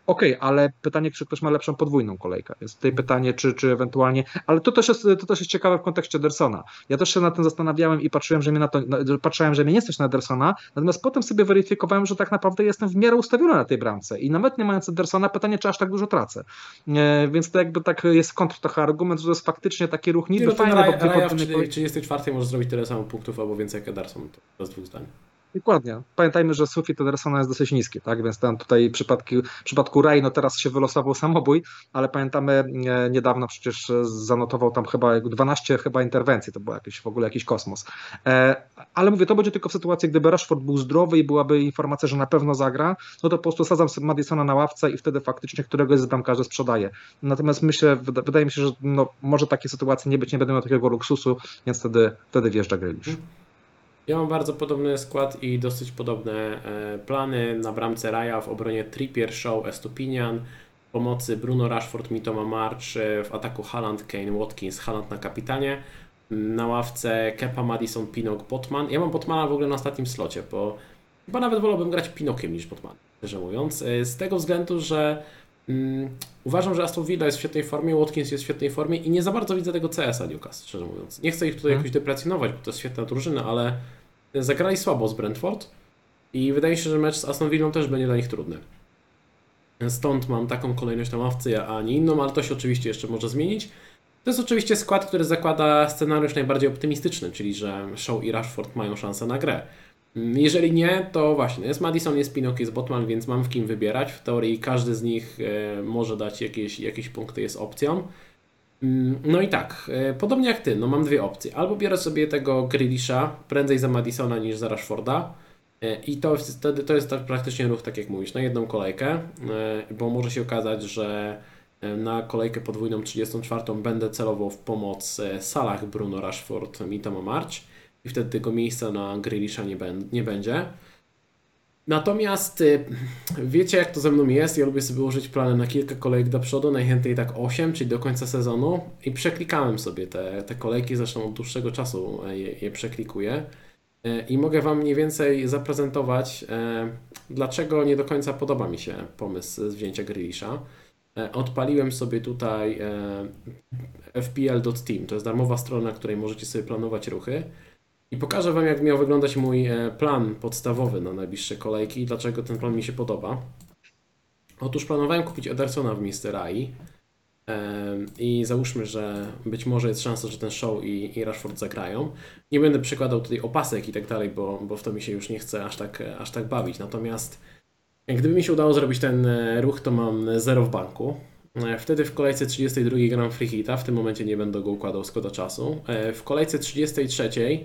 Okej, okay, ale pytanie, czy ktoś ma lepszą podwójną kolejkę. Jest tutaj pytanie, czy, czy ewentualnie. Ale to też, jest, to też jest ciekawe w kontekście Edersona. Ja też się na tym zastanawiałem i patrzyłem, że mnie na to, patrzyłem, że mnie nie stać na Edersona, natomiast potem sobie weryfikowałem, że tak naprawdę jestem w miarę ustawiony na tej bramce. I nawet nie mając Edersona, pytanie, czy aż tak dużo tracę. E, więc to jakby tak jest kontr trochę argument, że to jest faktycznie taki ruch niby fajny, bo Raja w 34 możesz zrobić tyle samo punktów albo więcej jak Ederson. To jest dwóch zdań. Dokładnie. Pamiętajmy, że sufit Edersona jest dosyć niski, tak? Więc tam tutaj w przypadku, w przypadku Ray, no teraz się wylosował samobój, ale pamiętamy e, niedawno przecież zanotował tam chyba 12 chyba interwencji, to był jakiś, w ogóle jakiś kosmos. E, ale mówię, to będzie tylko w sytuacji, gdyby Rashford był zdrowy i byłaby informacja, że na pewno zagra, no to po prostu sadzam Madisona na ławce i wtedy faktycznie któregoś z bramkarzy sprzedaję. Natomiast myślę, wydaje mi się, że no, może takiej sytuacji nie być, nie będę miał takiego luksusu, więc wtedy, wtedy wjeżdża Grealish. Ja mam bardzo podobny skład i dosyć podobne e, plany. Na bramce Raja, w obronie Trippier, Show, Estupinian, w pomocy Bruno Rashford, Mitoma March, e, w ataku Haaland, Kane, Watkins, Haaland na kapitanie. Na ławce Kepa, Madison, Pinok, Botman. Ja mam Botmana w ogóle na ostatnim slocie, bo chyba nawet wolałbym grać Pinokiem niż Botman, szczerze mówiąc. E, z tego względu, że um, uważam, że Aston Villa jest w świetnej formie, Watkins jest w świetnej formie i nie za bardzo widzę tego CS-a Newcastle, szczerze mówiąc. Nie chcę ich tutaj hmm. jakoś deprecjonować, bo to jest świetna drużyna, ale zagrali słabo z Brentford i wydaje się, że mecz z Aston Villą też będzie dla nich trudny. Stąd mam taką kolejność na ławce, a nie inną, ale to się oczywiście jeszcze może zmienić. To jest oczywiście skład, który zakłada scenariusz najbardziej optymistyczny, czyli że Shaw i Rashford mają szansę na grę. Jeżeli nie, to właśnie jest Madison, jest Pinok, jest Botman, więc mam w kim wybierać. W teorii każdy z nich e, może dać jakieś, jakieś punkty, jest opcją. Mm, no i tak, e, podobnie jak ty, no mam dwie opcje. Albo biorę sobie tego Grealisha prędzej za Madisona niż za Rashforda e, i to wtedy to jest tak praktycznie ruch, tak jak mówisz, na jedną kolejkę, e, bo może się okazać, że na kolejkę podwójną 34 będę celował w pomoc Salah, Bruno, Rashford, Mitoma March i wtedy tego miejsca na Grealisha nie, nie będzie. Natomiast y, wiecie jak to ze mną jest, ja lubię sobie użyć plany na kilka kolejek do przodu, najchętniej tak 8, czyli do końca sezonu i przeklikałem sobie te, te kolejki, zresztą od dłuższego czasu e, je, je przeklikuję E, i mogę Wam mniej więcej zaprezentować, e, dlaczego nie do końca podoba mi się pomysł wzięcia Grealisha. E, Odpaliłem sobie tutaj fpl.team, to jest darmowa strona, na której możecie sobie planować ruchy. I pokażę Wam, jak miał wyglądać mój e, plan podstawowy na najbliższe kolejki i dlaczego ten plan mi się podoba. Otóż planowałem kupić Edersona w miejsce Rai. Em, I załóżmy, że być może jest szansa, że ten show i, i Rashford zagrają. Nie będę przykładał tutaj opasek i tak dalej, bo, bo w to mi się już nie chce aż tak, aż tak bawić. Natomiast gdyby mi się udało zrobić ten e, ruch, to mam zero w banku. E, Wtedy w kolejce 32 gram free hita, w tym momencie nie będę go układał szkoda czasu. E, W kolejce 33 e,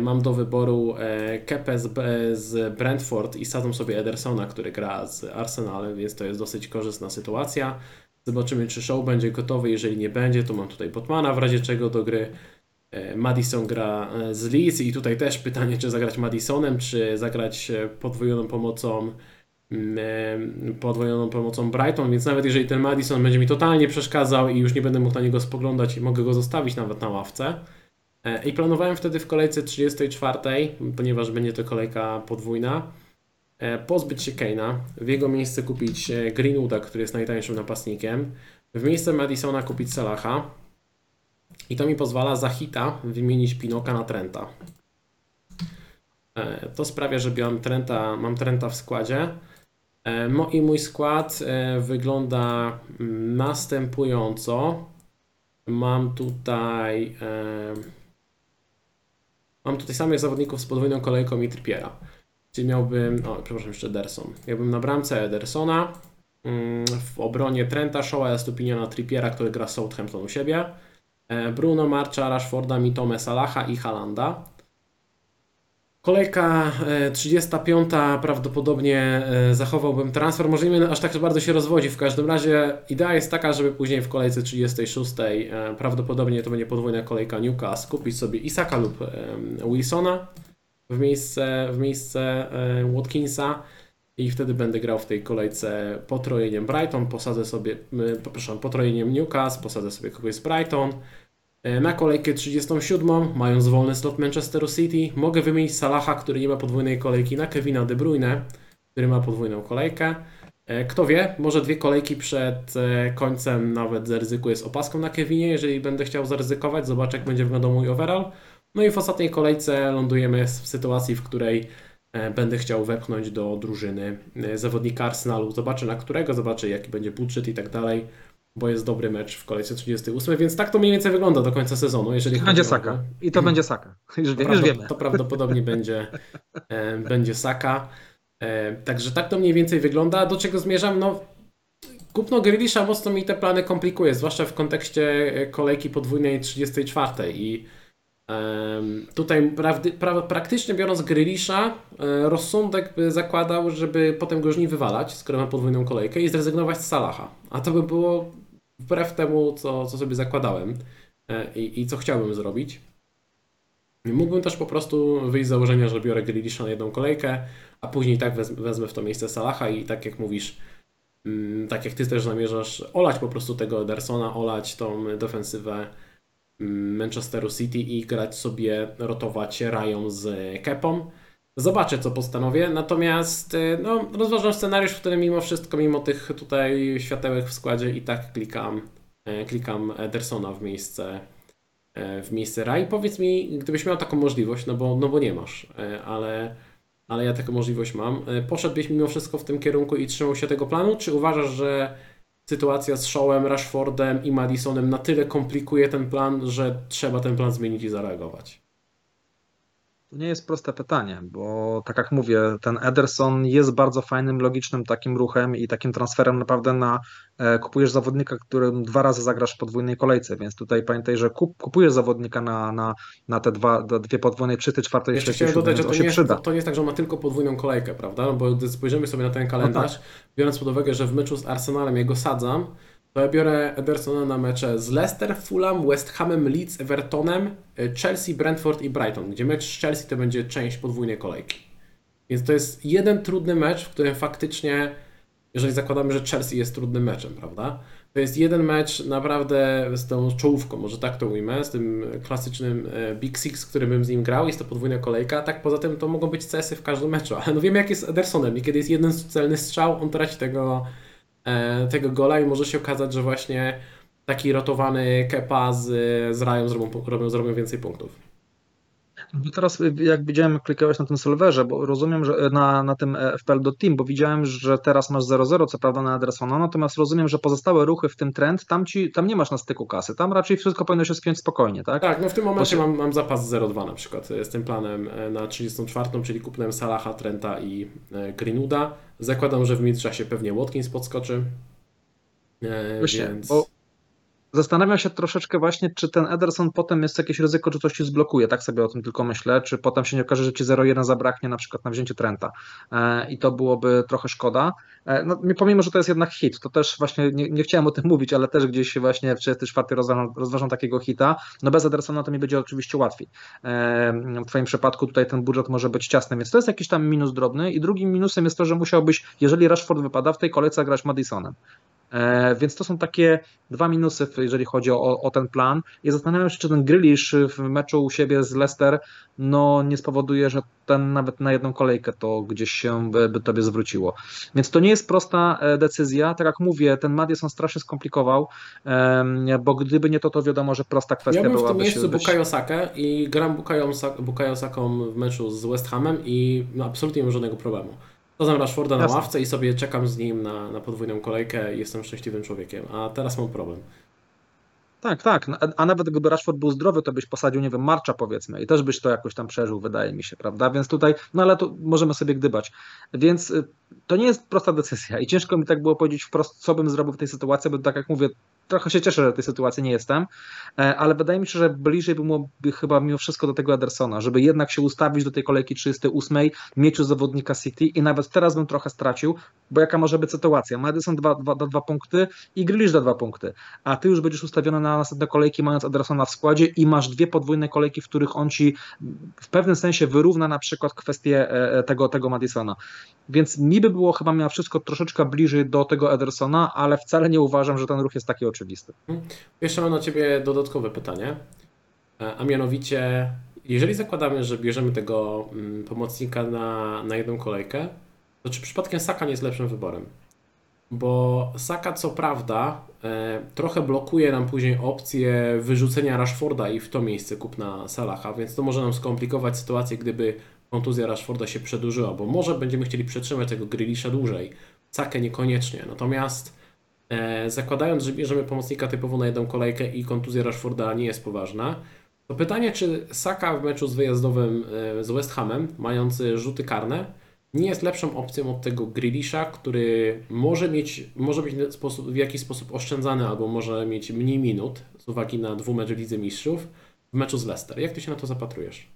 mam do wyboru e, Kepę z, B- z Brentford i sadzą sobie Edersona, który gra z Arsenalem, więc to jest dosyć korzystna sytuacja. Zobaczymy, czy show będzie gotowy. Jeżeli nie będzie, to mam tutaj Botmana w razie czego do gry. E, Madison gra e, z Leeds i tutaj też pytanie, czy zagrać Madisonem, czy zagrać e, podwojoną pomocą mm, e, podwojoną pomocą Brighton, więc nawet jeżeli ten Madison będzie mi totalnie przeszkadzał i już nie będę mógł na niego spoglądać mogę go zostawić nawet na ławce. E, I planowałem wtedy w kolejce 34, ponieważ będzie to kolejka podwójna, e, pozbyć się Kane'a, w jego miejsce kupić e, Greenwooda, który jest najtańszym napastnikiem, w miejsce Madisona kupić Salaha i to mi pozwala za hita wymienić Pinoka na Trenta. To sprawia, że mam Trenta, mam Trenta w składzie. I mój skład wygląda mm, następująco. Mam tutaj mam tutaj samych zawodników z podwójną kolejką i Trippiera. Czyli miałbym, o przepraszam, jeszcze Ederson. Miałbym na bramce Edersona, mm, w obronie Trenta, Shaw'a, Estupiniana, Trippiera, który gra Southampton u siebie, e, Bruno, Marcha, Rashforda, Mitome, Salaha i Halanda. Kolejka e, 35 prawdopodobnie e, zachowałbym transfer. Może nie aż tak bardzo się rozwodzi. W każdym razie idea jest taka, żeby później w kolejce 36 e, prawdopodobnie to będzie podwójna kolejka Newcastle kupić sobie Isaka lub e, Wilsona w miejsce, w miejsce e, Watkinsa i wtedy będę grał w tej kolejce potrojeniem Brighton, posadzę sobie, e, przepraszam, potrojeniem Newcastle, posadzę sobie kogoś z Brighton. E, Na kolejkę 37, mając wolny slot Manchesteru City, mogę wymienić Salaha, który nie ma podwójnej kolejki, na Kevina De Bruyne, który ma podwójną kolejkę. E, Kto wie, może dwie kolejki przed e, końcem nawet zaryzykuję z opaską na Kevinie, jeżeli będę chciał zaryzykować, zobaczę jak będzie wyglądał mój overall. No i w ostatniej kolejce lądujemy w sytuacji, w której będę chciał wepchnąć do drużyny zawodnika Arsenalu. Zobaczę na którego, zobaczę jaki będzie budżet i tak dalej, bo jest dobry mecz w kolejce 38, więc tak to mniej więcej wygląda do końca sezonu. Jeżeli chodzi Będzie o- Saka. I to będzie Saka. Już, to, wie, już wiemy. to prawdopodobnie *laughs* będzie, e, będzie Saka. E, także tak to mniej więcej wygląda. Do czego zmierzam? No, kupno Grealisha mocno mi te plany komplikuje, zwłaszcza w kontekście e, kolejki podwójnej 34. I em, tutaj prawdy, pra, praktycznie biorąc Grealisha, e, rozsądek by zakładał, żeby potem go już nie wywalać, skoro ma podwójną kolejkę i zrezygnować z Salaha. A to by było wbrew temu, co, co sobie zakładałem e, i, i co chciałbym zrobić. Mógłbym też po prostu wyjść z założenia, że biorę Grealisha na jedną kolejkę, a później tak wez, wezmę w to miejsce Salaha i tak jak mówisz, mm, tak jak ty też zamierzasz, olać po prostu tego Edersona, olać tą defensywę mm, Manchesteru City i grać sobie, rotować Rają z Kepą. Zobaczę, co postanowię, natomiast y, no, rozważam scenariusz, w którym mimo wszystko, mimo tych tutaj światełek w składzie i tak klikam, e, klikam Edersona w miejsce e, w miejsce Rai. Powiedz mi, gdybyś miał taką możliwość, no bo, no bo nie masz, ale, ale ja taką możliwość mam. Poszedłbyś mimo wszystko w tym kierunku i trzymał się tego planu, czy uważasz, że sytuacja z Shawem, Rashfordem i Madisonem na tyle komplikuje ten plan, że trzeba ten plan zmienić i zareagować? To nie jest proste pytanie, bo tak jak mówię, ten Ederson jest bardzo fajnym, logicznym takim ruchem i takim transferem naprawdę na e, kupujesz zawodnika, którym dwa razy zagrasz w podwójnej kolejce, więc tutaj pamiętaj, że kup, kupujesz zawodnika na, na, na te dwa, dwie podwójne, chciałem dodać, że więc to nie, się jest, przyda. to, to nie jest tak, że on ma tylko podwójną kolejkę, prawda? No bo gdy spojrzymy sobie na ten kalendarz, No tak. biorąc pod uwagę, że w meczu z Arsenalem ja go sadzam, to ja biorę Edersona na mecze z Leicester, Fulham, West Hamem, Leeds, Evertonem, y, Chelsea, Brentford i Brighton, gdzie mecz z Chelsea to będzie część podwójnej kolejki. Więc to jest jeden trudny mecz, w którym faktycznie, jeżeli zakładamy, że Chelsea jest trudnym meczem, prawda? To jest jeden mecz naprawdę z tą czołówką, może tak to ujmę, z tym klasycznym e, Big Six, który bym z nim grał, jest to podwójna kolejka, tak poza tym to mogą być CS-y w każdym meczu, ale no wiemy jak jest z Edersonem i kiedy jest jeden celny strzał, on traci tego, tego gola i może się okazać, że właśnie taki rotowany Kepa z, z Rają zrobią, robią, zrobią więcej punktów. Bo teraz jak widziałem, klikałeś na tym solwerze, bo rozumiem, że na, na tym FPL.team, bo widziałem, że teraz masz 0-0, co prawda na Edersona, natomiast rozumiem, że pozostałe ruchy w tym trend, tam, ci, tam nie masz na styku kasy, tam raczej wszystko powinno się spiąć spokojnie, tak? Tak, no w tym momencie mam, mam zapas 0,2 na przykład z tym planem e, na 34, czyli kupnem Salaha, Trenta i e, Greenwooda. Zakładam, że w międzyczasie pewnie Watkins podskoczy. E, Właśnie, więc... bo Zastanawiam się troszeczkę właśnie, czy ten Ederson potem jest jakieś ryzyko, czy coś ci zblokuje, tak sobie o tym tylko myślę, czy potem się nie okaże, że ci 0-1 zabraknie na przykład na wzięcie Trenta e, i to byłoby trochę szkoda. E, no, pomimo, że to jest jednak hit, to też właśnie nie, nie chciałem o tym *laughs* mówić, ale też gdzieś właśnie w 34 rozważam, rozważam takiego hita, no bez Edersona to mi będzie oczywiście łatwiej. E, w twoim przypadku tutaj ten budżet może być ciasny, więc to jest jakiś tam minus drobny i drugim minusem jest to, że musiałbyś, jeżeli Rashford wypada, w tej kolejce grać Madisonem. E, więc to są takie dwa minusy, jeżeli chodzi o, o ten plan. I zastanawiam się, czy ten Grealish w meczu u siebie z Leicester no, nie spowoduje, że ten nawet na jedną kolejkę to gdzieś się by, by tobie zwróciło. Więc to nie jest prosta e, decyzja. Tak jak mówię, ten Madison strasznie skomplikował, bo gdyby nie to, to wiadomo, że prosta kwestia ja bym byłaby w tym miejscu się... Bukayo Sakę i gram Bukayo Saką w meczu z West Hamem i no, absolutnie nie mam żadnego problemu. Wsadzam Rashforda na Jasne. ławce i sobie czekam z nim na, na podwójną kolejkę i jestem szczęśliwym człowiekiem. A teraz mam problem. Tak, tak. A- A nawet gdyby Rashford był zdrowy, to byś posadził, nie wiem, Marcza powiedzmy i też byś to jakoś tam przeżył, wydaje mi się, prawda? Więc tutaj, no ale tu możemy sobie gdybać. Więc y, to nie jest prosta decyzja i ciężko mi tak było powiedzieć wprost, co bym zrobił w tej sytuacji, bo tak jak mówię, trochę się cieszę, że w tej sytuacji nie jestem, e, ale wydaje mi się, że bliżej byłoby chyba mimo wszystko do tego Edersona, żeby jednak się ustawić do tej kolejki 38, mieć u zawodnika City i nawet teraz bym trochę stracił, bo jaka może być sytuacja? Madison da dwa, dwa, dwa punkty i Grealish da dwa punkty, a ty już będziesz ustawiony na następne kolejki mając Edersona w składzie i masz dwie podwójne kolejki, w których on ci w pewnym sensie wyrówna na przykład kwestię e, tego, tego Madisona. Więc mi by było chyba miał wszystko troszeczkę bliżej do tego Edersona, ale wcale nie uważam, że ten ruch jest taki oczywisty. Jeszcze mam na Ciebie dodatkowe pytanie, E, a mianowicie, jeżeli zakładamy, że bierzemy tego mm, pomocnika na, na jedną kolejkę, to czy przypadkiem Saka nie jest lepszym wyborem? Bo Saka co prawda e, trochę blokuje nam później opcję wyrzucenia Rashforda i w to miejsce kupna Salaha, więc to może nam skomplikować sytuację, gdyby kontuzja Rashforda się przedłużyła, bo może będziemy chcieli przetrzymać tego Grealisha dłużej, Sakę niekoniecznie. Natomiast zakładając, że bierzemy pomocnika typowo na jedną kolejkę i kontuzja Rashforda nie jest poważna, to pytanie, czy Saka w meczu z wyjazdowym e, z West Hamem, mający rzuty karne, nie jest lepszą opcją od tego Grealisha, który może mieć, może być w jakiś sposób oszczędzany albo może mieć mniej minut z uwagi na dwumecz Lidze Mistrzów w meczu z Leicester. Jak ty się na to zapatrujesz?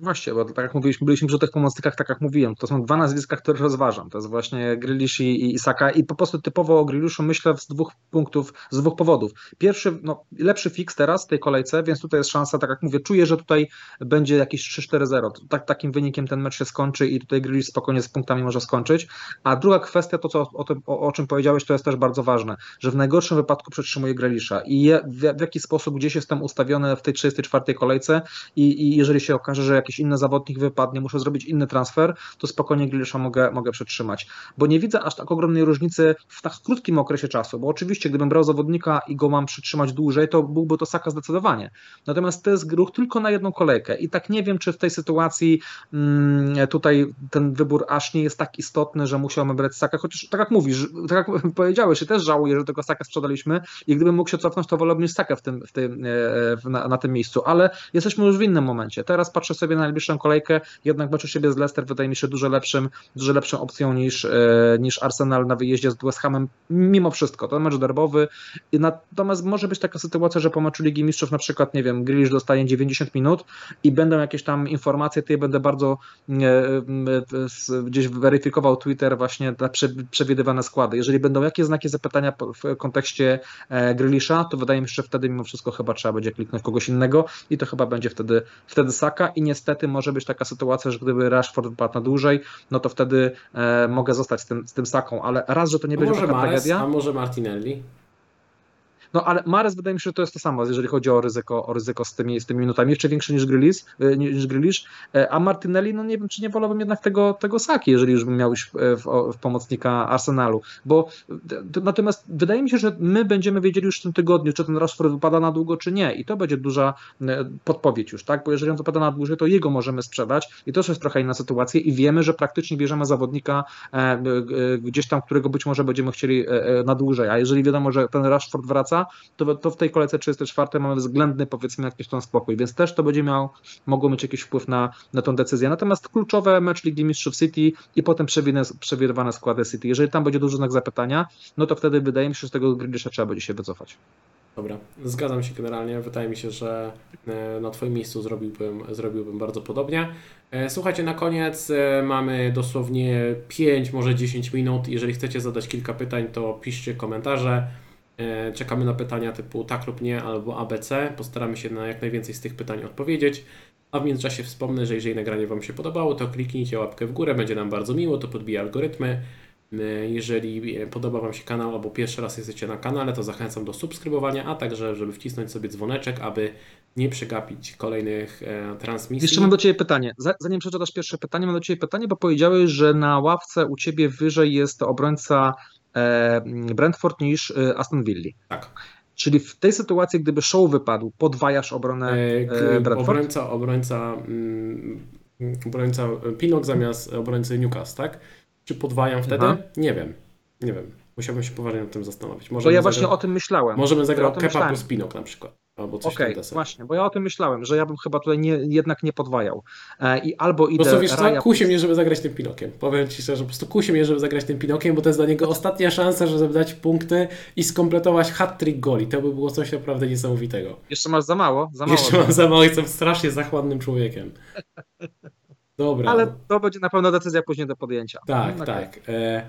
Właśnie, bo tak jak mówiliśmy, byliśmy przy tych pomocnikach, tak jak mówiłem, to są dwa nazwiska, które rozważam. To jest właśnie Grealish i, i Saka i po prostu typowo o Grealishu myślę z dwóch punktów, z dwóch powodów. Pierwszy, no, lepszy fix teraz w tej kolejce, więc tutaj jest szansa, tak jak mówię, czuję, że tutaj będzie jakieś 3-4-0. Tak, takim wynikiem ten mecz się skończy i tutaj Grealish spokojnie z punktami może skończyć. A druga kwestia, to co, o, tym, o, o czym powiedziałeś, to jest też bardzo ważne, że w najgorszym wypadku przetrzymuje Grealisha i je, w, w jaki sposób gdzieś jestem ustawiony w tej 34 kolejce i, i jeżeli się okaże, że jakiś inny zawodnik wypadnie, muszę zrobić inny transfer, to spokojnie Grealisha mogę, mogę przetrzymać. Bo nie widzę aż tak ogromnej różnicy w tak krótkim okresie czasu, bo oczywiście gdybym brał zawodnika i go mam przytrzymać dłużej, to byłby to Saka zdecydowanie. Natomiast to jest ruch tylko na jedną kolejkę i tak nie wiem, czy w tej sytuacji mm, tutaj ten wybór aż nie jest tak istotny, że musiałbym brać Saka, chociaż tak jak mówisz, tak jak *laughs* powiedziałeś, też żałuję, że tego Saka sprzedaliśmy i gdybym mógł się cofnąć, to wolałbym Sakę w tym, w tym, e, w, na, na tym miejscu, ale jesteśmy już w innym momencie. Teraz patrzę sobie na najbliższą kolejkę, jednak mecz u siebie z Leicester wydaje mi się dużo lepszym, dużo lepszą opcją niż, e, niż Arsenal na wyjeździe z West Hamem, mimo wszystko. To mecz derbowy, natomiast może być taka sytuacja, że po meczu Ligi Mistrzów na przykład, nie wiem, Grealish dostaje 90 minut i będą jakieś tam informacje, ja będę bardzo e, e, gdzieś weryfikował Twitter właśnie te prze, przewidywane składy. Jeżeli będą jakieś znaki zapytania w kontekście Grealisha, to wydaje mi się, że wtedy mimo wszystko chyba trzeba będzie kliknąć kogoś innego i to chyba będzie wtedy, wtedy Saka i niestety niestety może być taka sytuacja, że gdyby Rashford wypadł na dłużej, no to wtedy e, mogę zostać z tym, z tym saką, ale raz, że to nie A będzie może taka Mares, tragedia. a może Martinelli? No ale Mares wydaje mi się, że to jest to samo, jeżeli chodzi o ryzyko, o ryzyko z, tymi, z tymi minutami, jeszcze większe niż Grealish, e, niż Grealish. E, a Martinelli, no nie wiem, czy nie wolałbym jednak tego, tego Saki, jeżeli już bym miał iść w, w, w pomocnika Arsenalu, bo natomiast wydaje mi się, że my będziemy wiedzieli już w tym tygodniu, czy ten Rashford wypada na długo, czy nie. I to będzie duża e, podpowiedź już, tak, bo jeżeli on wypada na dłużej, to jego możemy sprzedać. I to jest trochę inna sytuacja. I wiemy, że praktycznie bierzemy zawodnika e, e, gdzieś tam, którego być może będziemy chcieli e, e, na dłużej, a jeżeli wiadomo, że ten Rashford wraca, to, to w tej kolejce 34 mamy względny powiedzmy jakiś tam spokój, więc też to będzie miał, mogło mieć jakiś wpływ na, na tą decyzję. Natomiast kluczowe mecz Ligi Mistrzów City i potem przewidywane- przewidywane składy City. Jeżeli tam będzie duży znak zapytania, no to wtedy wydaje mi się, że z tego Grealisha trzeba będzie się wycofać. Dobra, zgadzam się generalnie. Wydaje mi się, że e, na Twoim miejscu zrobiłbym, zrobiłbym bardzo podobnie. E, Słuchajcie, na koniec e, mamy dosłownie 5, może 10 minut. Jeżeli chcecie zadać kilka pytań, to piszcie komentarze. E, Czekamy na pytania typu tak lub nie albo ABC. Postaramy się na jak najwięcej z tych pytań odpowiedzieć. A w międzyczasie wspomnę, że jeżeli nagranie Wam się podobało, to kliknijcie łapkę w górę, będzie nam bardzo miło, to podbija algorytmy. Jeżeli e, podoba Wam się kanał albo pierwszy raz jesteście na kanale, to zachęcam do subskrybowania, a także, żeby wcisnąć sobie dzwoneczek, aby nie przegapić kolejnych e, transmisji. Jeszcze mam do Ciebie pytanie. Za- Zanim przeczytasz pierwsze pytanie, mam do Ciebie pytanie, bo powiedziałeś, że na ławce u Ciebie wyżej jest obrońca Brentford niż e, Aston Villa. Tak. Czyli w tej sytuacji, gdyby show wypadł, podwajasz obronę E, e, Brentford? obrońca, obrońca, mm, obrońca e, Pinok zamiast obrońcy Newcastle, tak? Czy podwajam wtedy? Aha. Nie wiem. Nie wiem. Musiałbym się poważnie nad tym zastanowić. Bo Możemy ja właśnie o tym myślałem. Możemy Ja zagrać o tym Kepa myślałem. plus Pinok na przykład. Albo coś Okej, okay, właśnie, bo ja o tym myślałem, że ja bym chyba tutaj nie, jednak nie podwajał. E, I albo Po idę prostu wiesz co, Raja kusi mnie, żeby zagrać tym Pinokiem. Powiem Ci szczerze, po prostu kusi mnie, żeby zagrać tym Pinokiem, bo to jest dla niego ostatnia szansa, żeby dać punkty i skompletować hat-trick goli. To by było coś naprawdę niesamowitego. Jeszcze masz za mało, za mało. Jeszcze mam za mało, jestem strasznie zachładnym człowiekiem. *laughs* Dobra. Ale to będzie na pewno decyzja później do podjęcia. Tak, Mm, tak. E,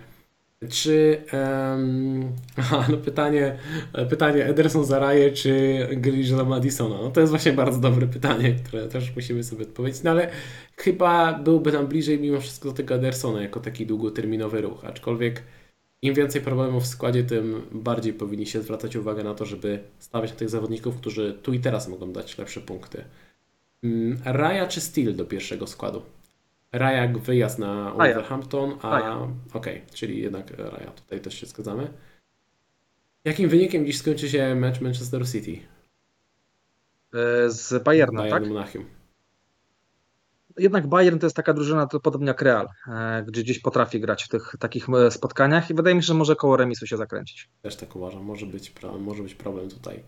czy. em, *laughs* aha, no pytanie, pytanie Ederson za Raję, czy Grealish za Madisona? No to jest właśnie bardzo dobre pytanie, które też musimy sobie odpowiedzieć, no ale chyba byłby nam bliżej mimo wszystko do tego Edersona jako taki długoterminowy ruch, aczkolwiek im więcej problemów w składzie, tym bardziej powinni się zwracać uwagę na to, żeby stawiać na tych zawodników, którzy tu i teraz mogą dać lepsze punkty. Mm, Raja czy Steel do pierwszego składu? Raja wyjazd na. Wolverhampton, a okej, czyli jednak Raja, tutaj też się zgadzamy. Jakim wynikiem dziś skończy się mecz Manchester City? E, Z Bayerna, Bayern tak? Monachium. Jednak Bayern to jest taka drużyna, to podobnie jak Real, e, gdzie gdzieś potrafi grać w tych takich e, spotkaniach i wydaje mi się, że może koło remisu się zakręcić. Też tak uważam, może być, może być problem tutaj.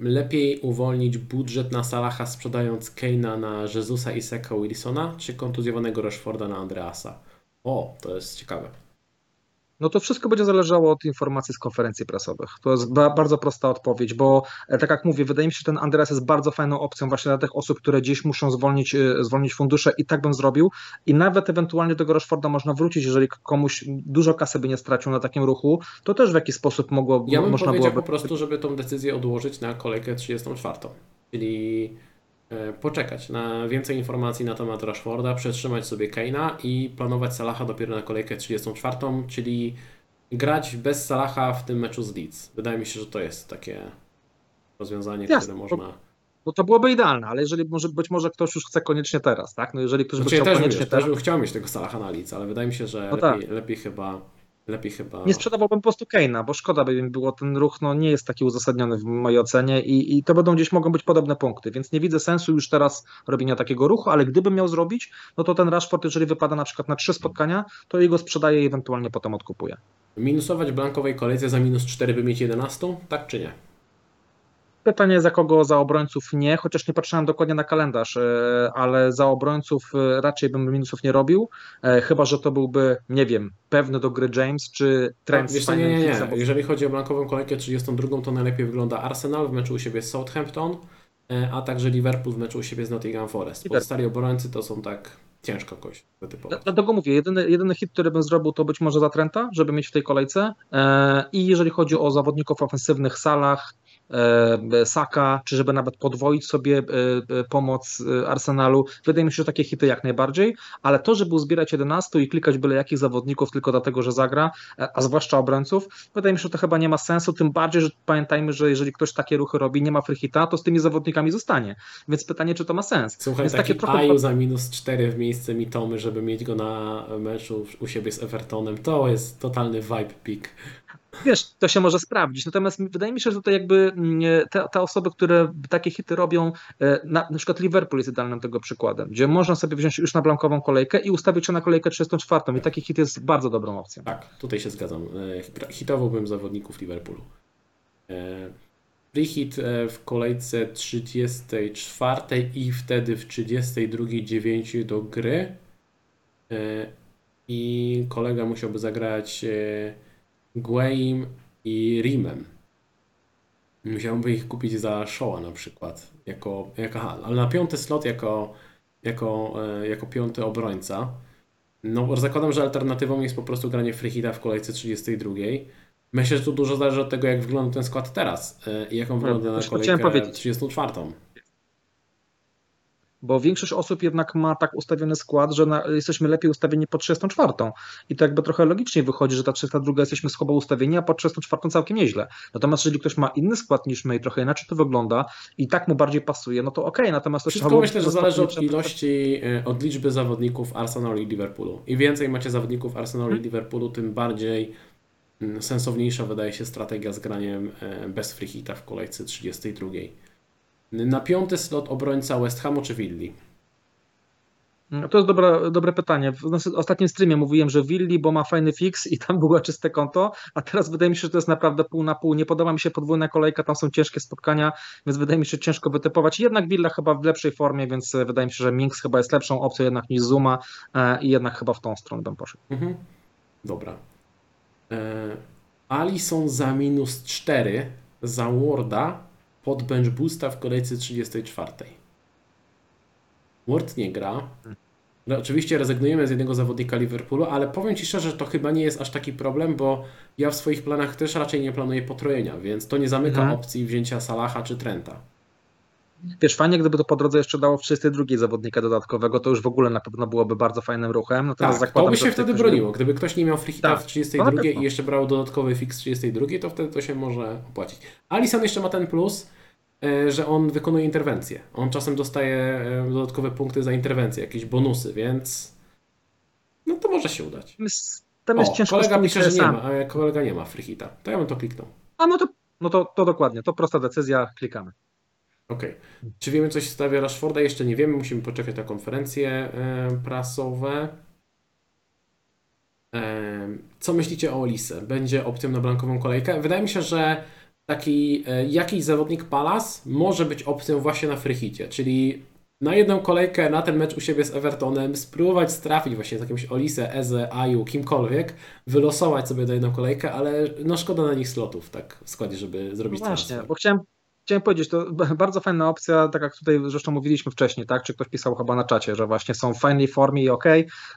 Lepiej uwolnić budżet na Salaha sprzedając Keina na Jezusa i Seka Wilsona, czy kontuzjowanego Rashforda na Andreasa? O, to jest ciekawe. No to wszystko będzie zależało od informacji z konferencji prasowych. To jest ba bardzo prosta odpowiedź, bo e, tak jak mówię, wydaje mi się, że ten Andreas jest bardzo fajną opcją właśnie dla tych osób, które gdzieś muszą zwolnić, e, zwolnić fundusze i tak bym zrobił. I nawet ewentualnie do tego Rashforda można wrócić, jeżeli komuś dużo kasy by nie stracił na takim ruchu, to też w jakiś sposób mogło, Ja bym można byłoby... po prostu, żeby tą decyzję odłożyć na kolejkę 34. Czyli poczekać na więcej informacji na temat Rashforda, przetrzymać sobie Keina i planować Salaha dopiero na kolejkę 34, czyli grać bez Salaha w tym meczu z Leeds. Wydaje mi się, że to jest takie rozwiązanie, Jasne, które można... No to byłoby idealne, ale jeżeli może, być może ktoś już chce koniecznie teraz, tak? No jeżeli ktoś by Znaczy, ja chciał też, koniecznie wiesz, teraz, też bym chciał mieć tego Salaha na Leeds, ale wydaje mi się, że No tak. lepiej, lepiej chyba... Lepiej chyba... Nie sprzedawałbym po prostu Keina, bo szkoda by mi było, ten ruch no, nie jest taki uzasadniony w mojej ocenie i, i to będą gdzieś mogą być podobne punkty, więc nie widzę sensu już teraz robienia takiego ruchu, ale gdybym miał zrobić, no to ten Rashford, jeżeli wypada na przykład na trzy spotkania, to jego sprzedaję i ewentualnie potem odkupuję. Minusować blankowej kolejce za minus 4, by mieć 11? Tak czy nie? Pytanie za kogo, za obrońców nie, chociaż nie patrzyłem dokładnie na kalendarz, e, ale za obrońców e, raczej bym minusów nie robił, e, chyba, że to byłby, nie wiem, pewny do gry James, czy Trent Wiesz nie, nie, nie. Jeżeli chodzi o blankową kolejkę 32, to najlepiej wygląda Arsenal w meczu u siebie z Southampton, a także Liverpool w meczu u siebie z Nottingham Forest. Pozostali obrońcy to są tak ciężko kogoś wytypować. Dlatego mówię, jedyny, jedyny hit, który bym zrobił, to być może za Trenta, żeby mieć w tej kolejce. I jeżeli chodzi o zawodników ofensywnych, Salah, e, Saka, czy żeby nawet podwoić sobie e, e, pomoc e, Arsenalu. Wydaje mi się, że takie hity jak najbardziej, ale to, żeby uzbierać 11 i klikać byle jakich zawodników tylko dlatego, że zagra, e, a zwłaszcza obrońców, wydaje mi się, że to chyba nie ma sensu, tym bardziej, że pamiętajmy, że jeżeli ktoś takie ruchy robi, nie ma free hita, to z tymi zawodnikami zostanie. Więc pytanie, czy to ma sens. Słuchaj, Więc taki takie trochę- Aju za minus 4 w miejsce Mitomy, żeby mieć go na meczu u siebie z Evertonem, to jest totalny vibe pick. Wiesz, to się może sprawdzić. Natomiast wydaje mi się, że tutaj jakby mm, te, te osoby, które takie hity robią, e, na, na przykład Liverpool jest idealnym tego przykładem, gdzie można sobie wziąć już na blankową kolejkę i ustawić się na kolejkę 34 i taki hit jest bardzo dobrą opcją. Tak, tutaj się zgadzam. E, Hitowałbym zawodników Liverpoolu. Free hit e, w kolejce 34 i wtedy w 32 9 do gry. I kolega musiałby zagrać Gueim i Rimem. Musiałby ich kupić za Showa na przykład. Jako, jako, aha, ale na piąty slot jako, jako, e, jako piąty obrońca. No, bo zakładam, że alternatywą jest po prostu granie free hita w kolejce 32. Myślę, że tu dużo zależy od tego, jak wygląda ten skład teraz e, i jaką wygląda na właśnie to chciałem kolejkę powiedzieć. 34. Bo większość osób jednak ma tak ustawiony skład, że na, jesteśmy lepiej ustawieni po 34. I to jakby trochę logicznie wychodzi, że ta 32 jesteśmy słabo ustawieni, a po 34 całkiem nieźle. Natomiast jeżeli ktoś ma inny skład niż my i trochę inaczej to wygląda i tak mu bardziej pasuje, no to okej, natomiast to Wszystko myślę, że zależy od ilości, e, od liczby zawodników Arsenalu i Liverpoolu. Im więcej macie zawodników Arsenalu Mhm. i Liverpoolu, tym bardziej mm, sensowniejsza wydaje się strategia z graniem e, bez free hita w kolejce 32. Na piąty slot obrońca West Hamu czy Willi? No To jest dobre, dobre pytanie. W ostatnim streamie mówiłem, że Willi, bo ma fajny fix i tam było czyste konto, a teraz wydaje mi się, że to jest naprawdę pół na pół. Nie podoba mi się podwójna kolejka, tam są ciężkie spotkania, więc wydaje mi się ciężko wytypować. Jednak Villa chyba w lepszej formie, więc e, wydaje mi się, że Minks chyba jest lepszą opcją jednak niż Zuma e, i jednak chyba w tą stronę bym poszedł. Mhm. Dobra. E, Alison za minus 4 za Warda pod bench boosta w kolejce 34. Ward nie gra. No, oczywiście rezygnujemy z jednego zawodnika Liverpoolu, ale powiem Ci szczerze, że to chyba nie jest aż taki problem, bo ja w swoich planach też raczej nie planuję potrojenia, więc to nie zamyka Mhm. opcji wzięcia Salaha czy Trenta. Wiesz, fajnie gdyby to po drodze jeszcze dało w 32 zawodnika dodatkowego, to już w ogóle na pewno byłoby bardzo fajnym ruchem. Natomiast Tak, to zakładam, by że się wtedy ktoś broniło. Gdyby ktoś nie miał free hita Tak, w to 32 na pewno. i jeszcze brał dodatkowy fix w 32, to wtedy to się może opłacić. Alison jeszcze ma ten plus, e, że on wykonuje interwencje. On czasem dostaje e, dodatkowe punkty za interwencje, jakieś bonusy, więc no to może się udać. Tam jest, O, ciężko kolega pisze, że nie ma, a kolega nie ma free hita. To ja bym to kliknął. A no to, no to, to dokładnie, to prosta decyzja, klikamy. Okej. Czy wiemy, coś w sprawie Rashforda? Jeszcze nie wiemy. Musimy poczekać na konferencje e, prasowe. E, co myślicie o Olise? Będzie opcją na blankową kolejkę? Wydaje mi się, że taki e, jakiś zawodnik Palace może być opcją właśnie na freehicie, czyli na jedną kolejkę, na ten mecz u siebie z Evertonem, spróbować strafić właśnie z jakimś Olise, Eze, Aju, kimkolwiek, wylosować sobie na jedną kolejkę, ale no szkoda na nich slotów, tak w składzie, żeby zrobić No właśnie, transfer. bo chciałem, chciałem powiedzieć, to bardzo fajna opcja, tak jak tutaj zresztą mówiliśmy wcześniej, tak? Czy ktoś pisał chyba na czacie, że właśnie są w fajnej formie i ok,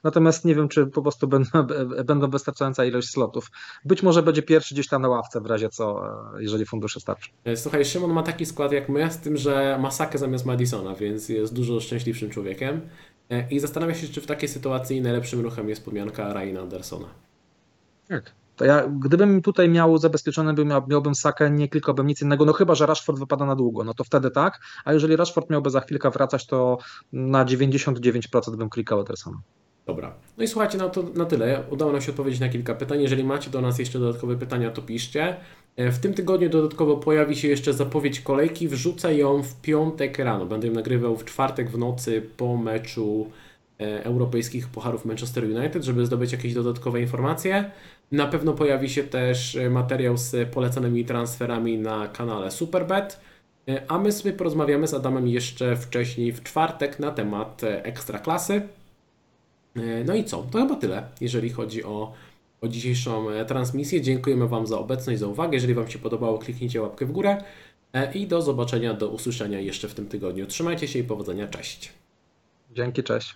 natomiast nie wiem, czy po prostu będą, *laughs* będą wystarczająca ilość slotów. Być może będzie pierwszy gdzieś tam na ławce w razie co, e, jeżeli fundusze starczy. E, Słuchaj, Szymon ma taki skład jak my, z tym, że ma Sakę zamiast Madisona, więc jest dużo szczęśliwszym człowiekiem. E, I zastanawia się, czy w takiej sytuacji najlepszym ruchem jest podmianka Ryana Andersona. Tak. To ja, gdybym tutaj miał zabezpieczone, bym miał, miałbym sakę, nie klikałbym nic innego, no chyba, że Rashford wypada na długo, no to wtedy tak, a jeżeli Rashford miałby za chwilkę wracać, to na 99% bym klikał Edersona. Dobra. No i słuchajcie, na, to, na tyle. Udało nam się odpowiedzieć na kilka pytań. Jeżeli macie do nas jeszcze dodatkowe pytania, to piszcie. E, W tym tygodniu dodatkowo pojawi się jeszcze zapowiedź kolejki. Wrzucę ją w piątek rano. Będę ją nagrywał w czwartek w nocy po meczu e, europejskich pucharów Manchester United, żeby zdobyć jakieś dodatkowe informacje. Na pewno pojawi się też e, materiał z polecanymi transferami na kanale Superbet. E, A my sobie porozmawiamy z Adamem jeszcze wcześniej w czwartek na temat e, ekstraklasy. No i co? To chyba tyle, jeżeli chodzi o, o dzisiejszą transmisję. Dziękujemy Wam za obecność, za uwagę. Jeżeli Wam się podobało, kliknijcie łapkę w górę i do zobaczenia, do usłyszenia jeszcze w tym tygodniu. Trzymajcie się i powodzenia. Cześć. Dzięki, cześć.